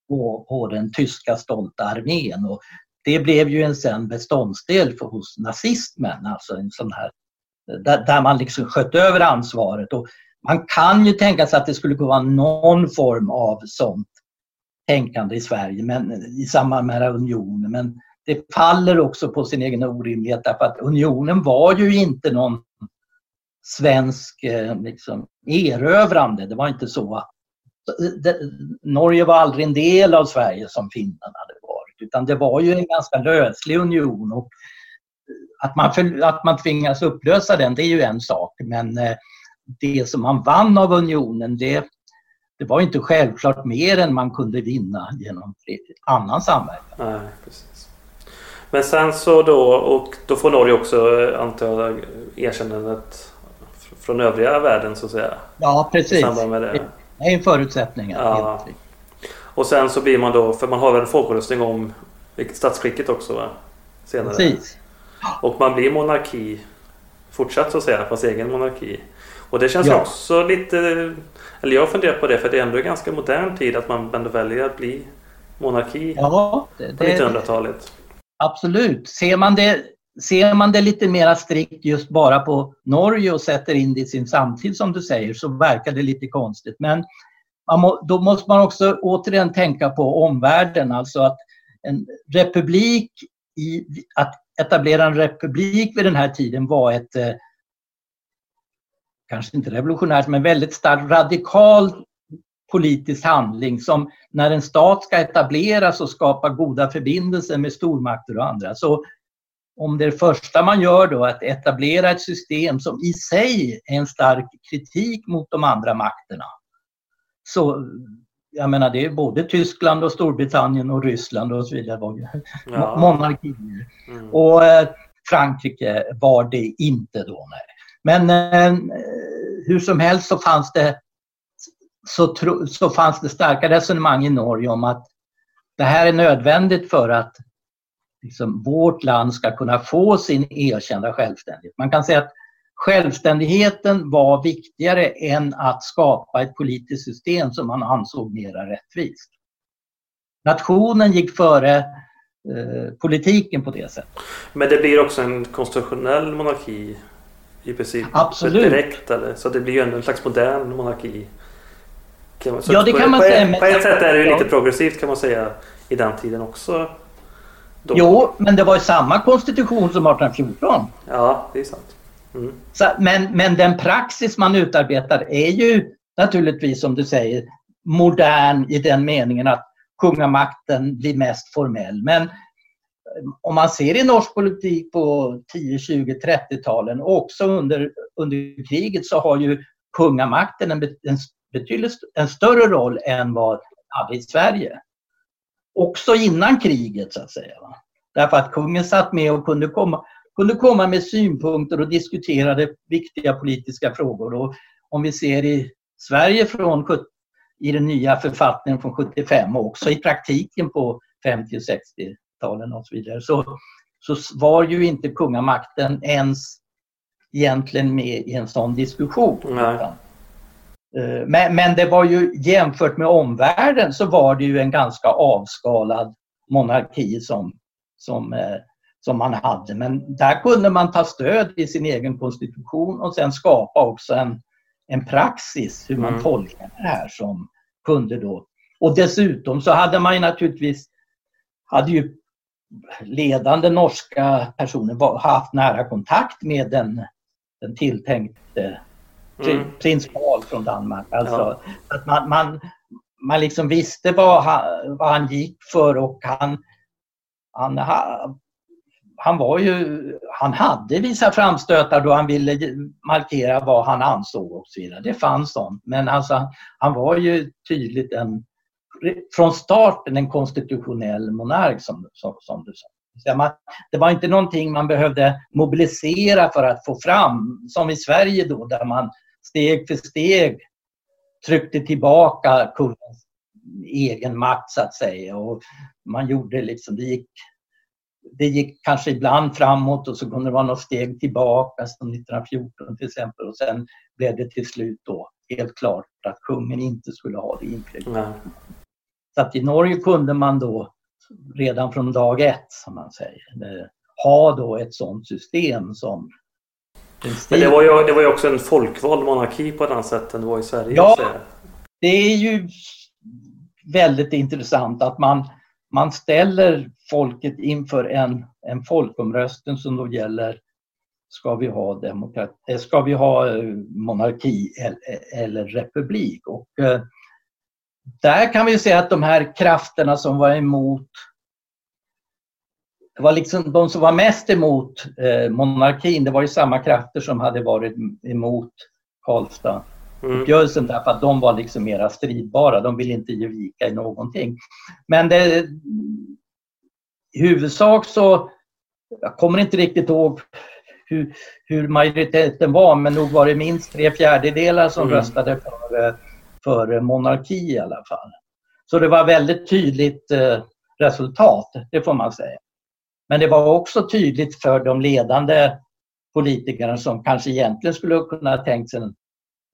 på, på den tyska stolta armén. Och det blev ju en sen beståndsdel för, hos nazismen, alltså en sån här där, där man liksom sköt över ansvaret. Och man kan ju tänka sig att det skulle vara någon form av sånt tänkande i Sverige men, i samband med unionen. Men det faller också på sin egen orimlighet därför att unionen var ju inte någon svensk eh, liksom, erövrande. Det var inte så. Eh, det, Norge var aldrig en del av Sverige som Finland hade varit utan det var ju en ganska löslig union. Och eh, att, man, att man tvingas upplösa den det är ju en sak men det som man vann av unionen det det var inte självklart mer än man kunde vinna genom annan samverkan. Nej, precis. Men sen så då, och då får Norge också antar jag erkännandet från övriga världen så att säga? Ja, precis. Med det. det är en förutsättning. Ja. Och sen så blir man då, för man har väl en folkomröstning om statsskicket också va? Senare. Precis. Och man blir monarki fortsatt så att säga, fast egen monarki. Och det känns ja. också lite... Eller jag funderar på det för det är ändå en ganska modern tid att man ändå väljer att bli monarki ja, det, på 1900-talet. Absolut. Ser man det ser man det lite mer strikt just bara på Norge och sätter in det i sin samtid som du säger så verkar det lite konstigt. Men må, då måste man också återigen tänka på omvärlden, alltså att en republik i, att etablera en republik vid den här tiden var ett eh, kanske inte revolutionärt men väldigt starkt radikal politisk handling som när en stat ska etableras och skapa goda förbindelser med stormakter och andra så om det första man gör då är att etablera ett system som i sig är en stark kritik mot de andra makterna. Så jag menar det är både Tyskland och Storbritannien och Ryssland och så vidare ja. monarkier. Mm. Och eh, Frankrike var det inte då. Nej. Men eh, hur som helst så fanns det så, tro, så fanns det starka resonemang i Norge om att det här är nödvändigt för att liksom, vårt land ska kunna få sin erkända självständighet. Man kan säga att självständigheten var viktigare än att skapa ett politiskt system som man ansåg mera rättvist. Nationen gick före eh, politiken på det sättet. Men det blir också en konstitutionell monarki i princip? Absolut. Direkt, eller? Så det blir ju ändå en slags modern monarki. Så ja, det kan man på, säga. På ett sätt är det ju lite progressivt kan man säga i den tiden också. Då. Jo, men det var ju samma konstitution som 1814. Ja, det är sant. Mm. Så, men, men den praxis man utarbetar är ju naturligtvis som du säger modern i den meningen att kungamakten blir mest formell. Men om man ser i norsk politik på 10, 20, 30-talen och också under, under kriget så har ju kungamakten en, en betydligt en större roll än vad hade i Sverige. Också innan kriget så att säga. Va? Därför att kungen satt med och kunde komma, kunde komma med synpunkter och diskuterade viktiga politiska frågor. Och om vi ser i Sverige från i den nya författningen från 75 och också i praktiken på 50 och 60-talen och så vidare så, så var ju inte kungamakten ens egentligen med i en sån diskussion. Nej. Eh, men, men det var ju jämfört med omvärlden så var det ju en ganska avskalad monarki som, som, eh, som man hade. Men där kunde man ta stöd i sin egen konstitution och sen skapa också en, en praxis hur man mm. tolkar det här som kunde då. Och dessutom så hade man ju naturligtvis hade ju ledande norska personer haft nära kontakt med den, den tilltänkte mm. prins Carl från Danmark. Alltså, ja. att man, man, man liksom visste vad han, vad han gick för och han, han, han var ju, han hade vissa framstötar då han ville markera vad han ansåg och så vidare. Det fanns sånt. Men alltså, han var ju tydligt en, från starten en konstitutionell monark som, som, som du sa. Det var inte någonting man behövde mobilisera för att få fram, som i Sverige då där man steg för steg tryckte tillbaka kungens egen makt så att säga. Och man gjorde liksom, det gick, det gick kanske ibland framåt och så kunde det vara något steg tillbaka som 1914 till exempel och sen blev det till slut då helt klart att kungen inte skulle ha det inflytandet. Så att i Norge kunde man då redan från dag ett, som man säger, eh, ha då ett sådant system som men det var, ju, det var ju också en folkvald monarki på ett annat sätt än det var i Sverige. Ja, det är ju väldigt intressant att man, man ställer folket inför en, en folkomröstning som då gäller Ska vi ha, demokrati, eh, ska vi ha eh, monarki eller, eller republik? Och, eh, där kan vi säga att de här krafterna som var emot det var liksom de som var mest emot eh, monarkin, det var ju samma krafter som hade varit emot Karlstad uppgörelsen mm. därför att de var liksom mera stridbara. De ville inte ge vika i någonting. Men det, i huvudsak så, jag kommer inte riktigt ihåg hur, hur majoriteten var, men nog var det minst tre fjärdedelar som mm. röstade för, för monarki i alla fall. Så det var väldigt tydligt eh, resultat, det får man säga. Men det var också tydligt för de ledande politikerna som kanske egentligen skulle kunna tänkt sig en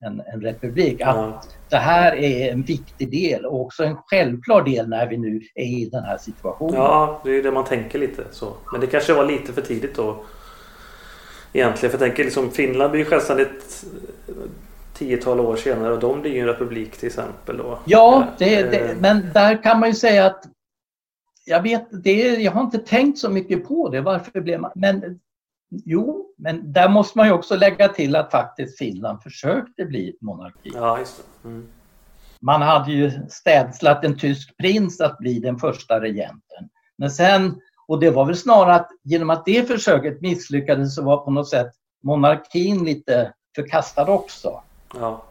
en, en republik. Att ja. Det här är en viktig del och också en självklar del när vi nu är i den här situationen. Ja, det är det man tänker lite så. Men det kanske var lite för tidigt då. Egentligen, för jag tänker liksom Finland blir ju självständigt tiotal år senare och de blir ju en republik till exempel. Då. Ja, det, det, eh. men där kan man ju säga att jag vet, det, jag har inte tänkt så mycket på det. Varför blev man... Men jo, men där måste man ju också lägga till att faktiskt Finland försökte bli monarki. Ja, just mm. Man hade ju städslat en tysk prins att bli den första regenten. Men sen, och det var väl snarare att genom att det försöket misslyckades så var på något sätt monarkin lite förkastad också. Ja.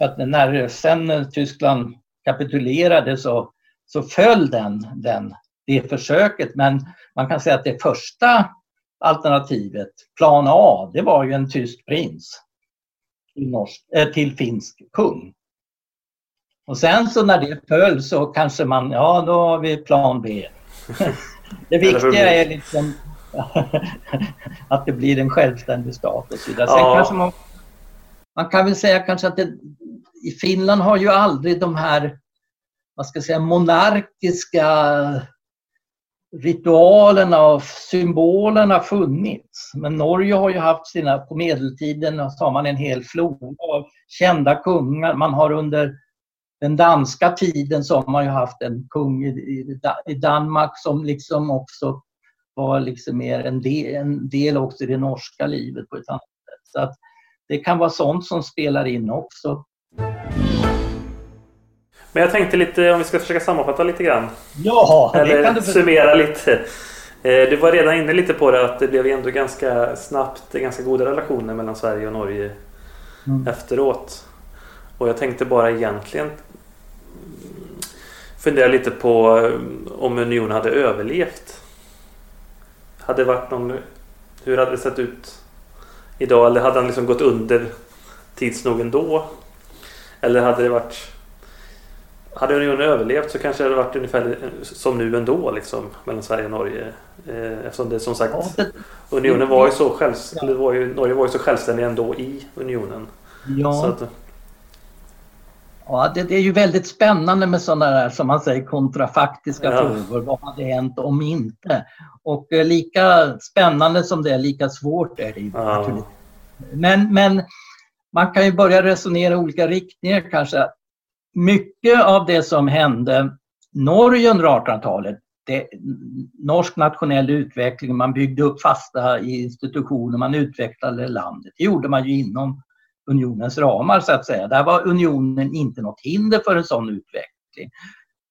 Att när sen Tyskland kapitulerade så, så föll den, den, det försöket. Men man kan säga att det första alternativet, plan A, det var ju en tysk prins till, norsk, äh, till finsk kung. Och sen så när det föll så kanske man, ja då har vi plan B. [LAUGHS] det viktiga är liksom [LAUGHS] att det blir en självständig stat och så vidare. Sen ja. kanske man man kan väl säga kanske att det, i Finland har ju aldrig de här vad ska jag säga, monarkiska ritualerna och symbolerna funnits. Men Norge har ju haft sina, på medeltiden så har man en hel flora av kända kungar. Man har under den danska tiden så har man ju haft en kung i, i, i Danmark som liksom också var liksom mer en del, en del också i det norska livet på ett annat sätt. Så att det kan vara sånt som spelar in också. Men jag tänkte lite, om vi ska försöka sammanfatta lite grann. Ja, Eller det kan du summera lite. Eh, du var redan inne lite på det att det blev ändå ganska snabbt ganska goda relationer mellan Sverige och Norge mm. efteråt. Och jag tänkte bara egentligen fundera lite på eh, om unionen hade överlevt. Hade varit någon... Hur hade det sett ut idag? Eller hade han liksom gått under tids nog ändå? Eller hade det varit... Hade unionen överlevt så kanske det hade varit ungefär som nu ändå liksom mellan Sverige och Norge. Eh, eftersom det som sagt Unionen var ju så självständig, var ju, Norge var ju så självständig ändå i unionen. Ja. Ja, det, det, är ju väldigt spännande med sådana där som man säger kontrafaktiska ja. frågor. Vad hade hänt om inte? Och eh, lika spännande som det är, lika svårt är det ju ja. naturligtvis. Men, men man kan ju börja resonera i olika riktningar kanske. Mycket av det som hände Norge under 1800-talet, norsk nationell utveckling, man byggde upp fasta institutioner, man utvecklade landet. Det gjorde man ju inom unionens ramar så att säga. Där var unionen inte något hinder för en sån utveckling.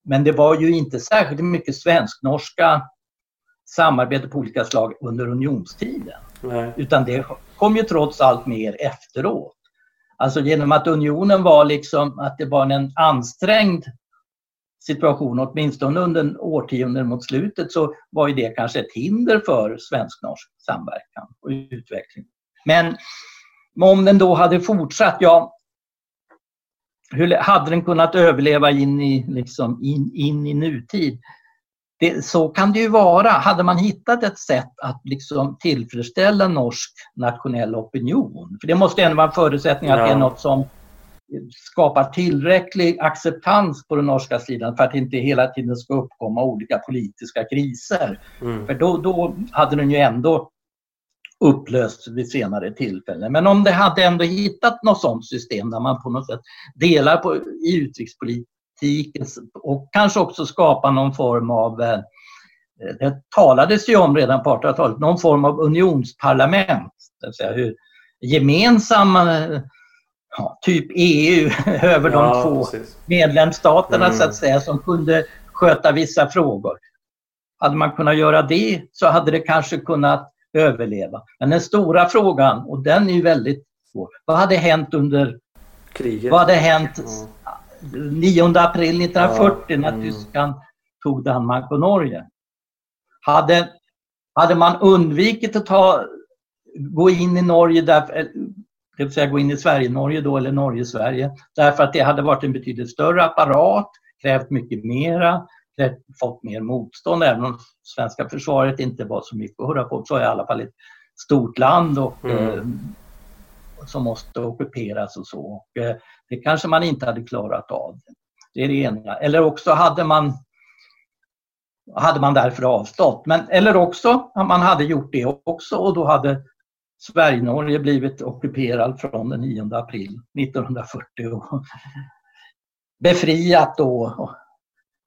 Men det var ju inte särskilt mycket svensk-norska samarbete på olika slag under unionstiden. Nej. Utan det kom ju trots allt mer efteråt. Alltså genom att unionen var liksom att det var en ansträngd situation, åtminstone under årtionden mot slutet, så var ju det kanske ett hinder för svensk-norsk samverkan och utveckling. Men om den då hade fortsatt, ja, hur hade den kunnat överleva in i, liksom, in, in i nutid? Det, så kan det ju vara. Hade man hittat ett sätt att liksom tillfredsställa norsk nationell opinion, för det måste ändå vara en förutsättning att ja. det är något som skapar tillräcklig acceptans på den norska sidan för att inte hela tiden ska uppkomma olika politiska kriser. Mm. För då, då hade den ju ändå upplösts vid senare tillfällen. Men om det hade ändå hittat något sådant system där man på något sätt delar på, i utrikespolitiken och kanske också skapar någon form av eh, det talades ju om redan på 1800-talet, någon form av unionsparlament. Det vill säga hur gemensamma, ja, typ EU, [LAUGHS] över ja, de två precis. medlemsstaterna mm. så att säga, som kunde sköta vissa frågor. Hade man kunnat göra det så hade det kanske kunnat överleva. Men den stora frågan, och den är ju väldigt svår, vad hade hänt under kriget? Vad hade hänt ja. 9 april 1940 ja. när mm. Tyskland tog Danmark och Norge? Hade, hade man undvikit att ta, gå in i Norge, därför, det vill säga gå in i Sverige-Norge då, eller Norge-Sverige, därför att det hade varit en betydligt större apparat, krävt mycket mera, fått mer motstånd. Även om svenska försvaret inte var så mycket att höra på så är i alla fall ett stort land och mm. eh, som måste ockuperas och så. Och, eh, det kanske man inte hade klarat av. Det är det ena. Eller också hade man hade man därför avstått. Men, eller också man hade gjort det också och då hade Sverige-Norge blivit ockuperad från den 9 april 1940 och befriat då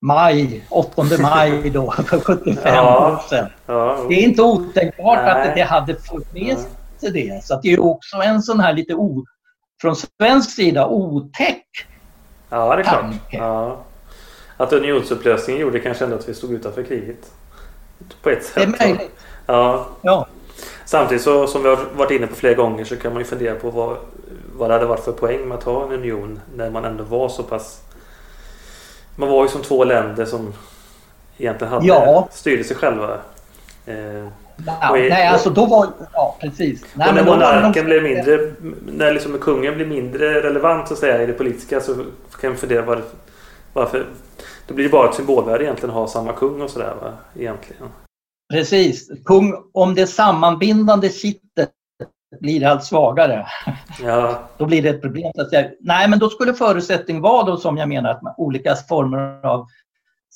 maj, 8 [LAUGHS] maj då för 75 ja, år sedan. Ja. Det är inte otänkbart Nej. att det hade fått med sig det. Så det är också en sån här lite o, från svensk sida otäck Ja, det är klart. Ja. Att unionsupplösningen gjorde kanske ändå att vi stod utanför kriget. På ett sätt. Det är möjligt. Ja. ja. Samtidigt så, som vi har varit inne på flera gånger så kan man ju fundera på vad, vad det hade varit för poäng med att ha en union när man ändå var så pass... Man var ju som två länder som egentligen hade ja. styrde sig själva. Eh, Ja, i, nej, alltså då var... Ja, precis. Nej, och när monarken de... blev mindre... När liksom kungen blir mindre relevant så att säga i det politiska så kan man fundera var, varför... Då blir det bara ett symbolvärde egentligen att ha samma kung och sådär va? Egentligen. Precis. Kung, om det sammanbindande kittet blir allt svagare. Ja. Då blir det ett problem. Så att säga. Nej, men då skulle förutsättningen vara då som jag menar att olika former av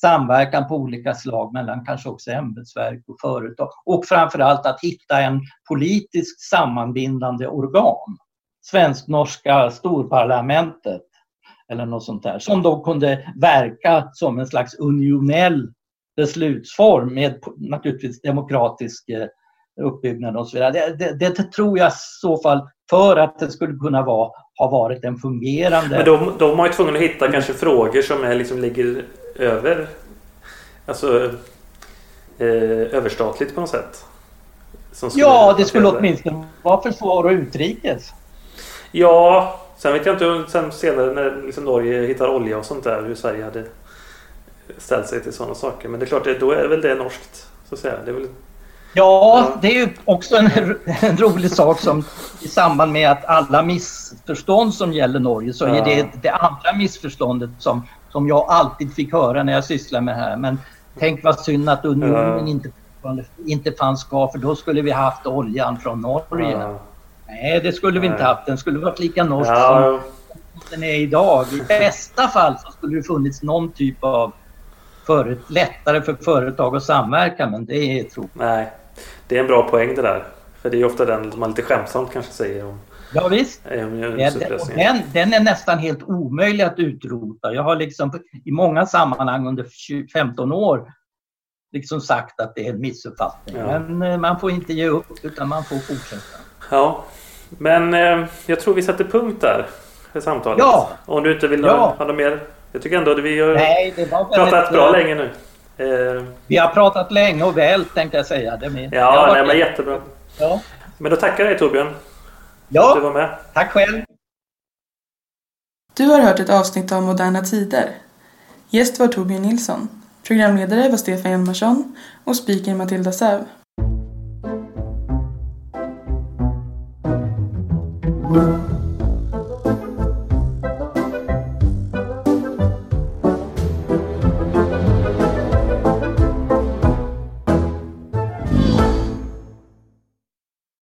samverkan på olika slag mellan kanske också ämbetsverk och företag och framförallt att hitta en politiskt sammanbindande organ. Svensk-norska storparlamentet eller något sånt där som då kunde verka som en slags unionell beslutsform med naturligtvis demokratisk eh, uppbyggnad och så vidare. Det, det, det, tror jag i så fall för att det skulle kunna vara, ha varit en fungerande... Men de, de har ju tvungna att hitta kanske frågor som är, liksom, ligger över alltså eh, överstatligt på något sätt. ja, det skulle åtminstone vara försvar och utrikes. Ja, sen vet jag inte sen senare när liksom Norge hittar olja och sånt där hur Sverige hade ställt sig till sådana saker. Men det är klart, då är väl det norskt så att säga. Det är väl... Ja, det är ju också en, [LAUGHS] en, rolig sak som i samband med att alla missförstånd som gäller Norge så är det det andra missförståndet som som jag alltid fick höra när jag sysslar med det här. Men tänk vad synd att unionen inte, inte fanns kvar för då skulle vi haft oljan från Norge. Nej, det skulle vi inte haft. Den skulle varit lika norsk som den är idag. I bästa fall så skulle det funnits någon typ av för, lättare för företag att samverka men det är tråkigt. Nej, det är en bra poäng det där. För det är ofta den man lite skämtsamt kanske säger om Ja, visst. Den, den, är nästan helt omöjlig att utrota. Jag har liksom i många sammanhang under 15 år liksom sagt att det är en missuppfattning. Ja. Men eh, man får inte ge upp utan man får fortsätta. Ja, men eh, jag tror vi sätter punkt där för samtalet. Ja. Om du inte vill ja. ha något mer. Jag tycker ändå att vi har Nej, pratat bra länge nu. Eh. Vi har pratat länge och väl tänkte jag säga. Det med. Ja, nej, men jättebra. Ja. Men då tackar jag dig Torbjörn. Ja, du var med. tack själv. Du har hört ett avsnitt av Moderna Tider. Gäst var Torbjörn Nilsson. Programledare var Stefan Hjalmarsson och speaker Matilda Säv. thank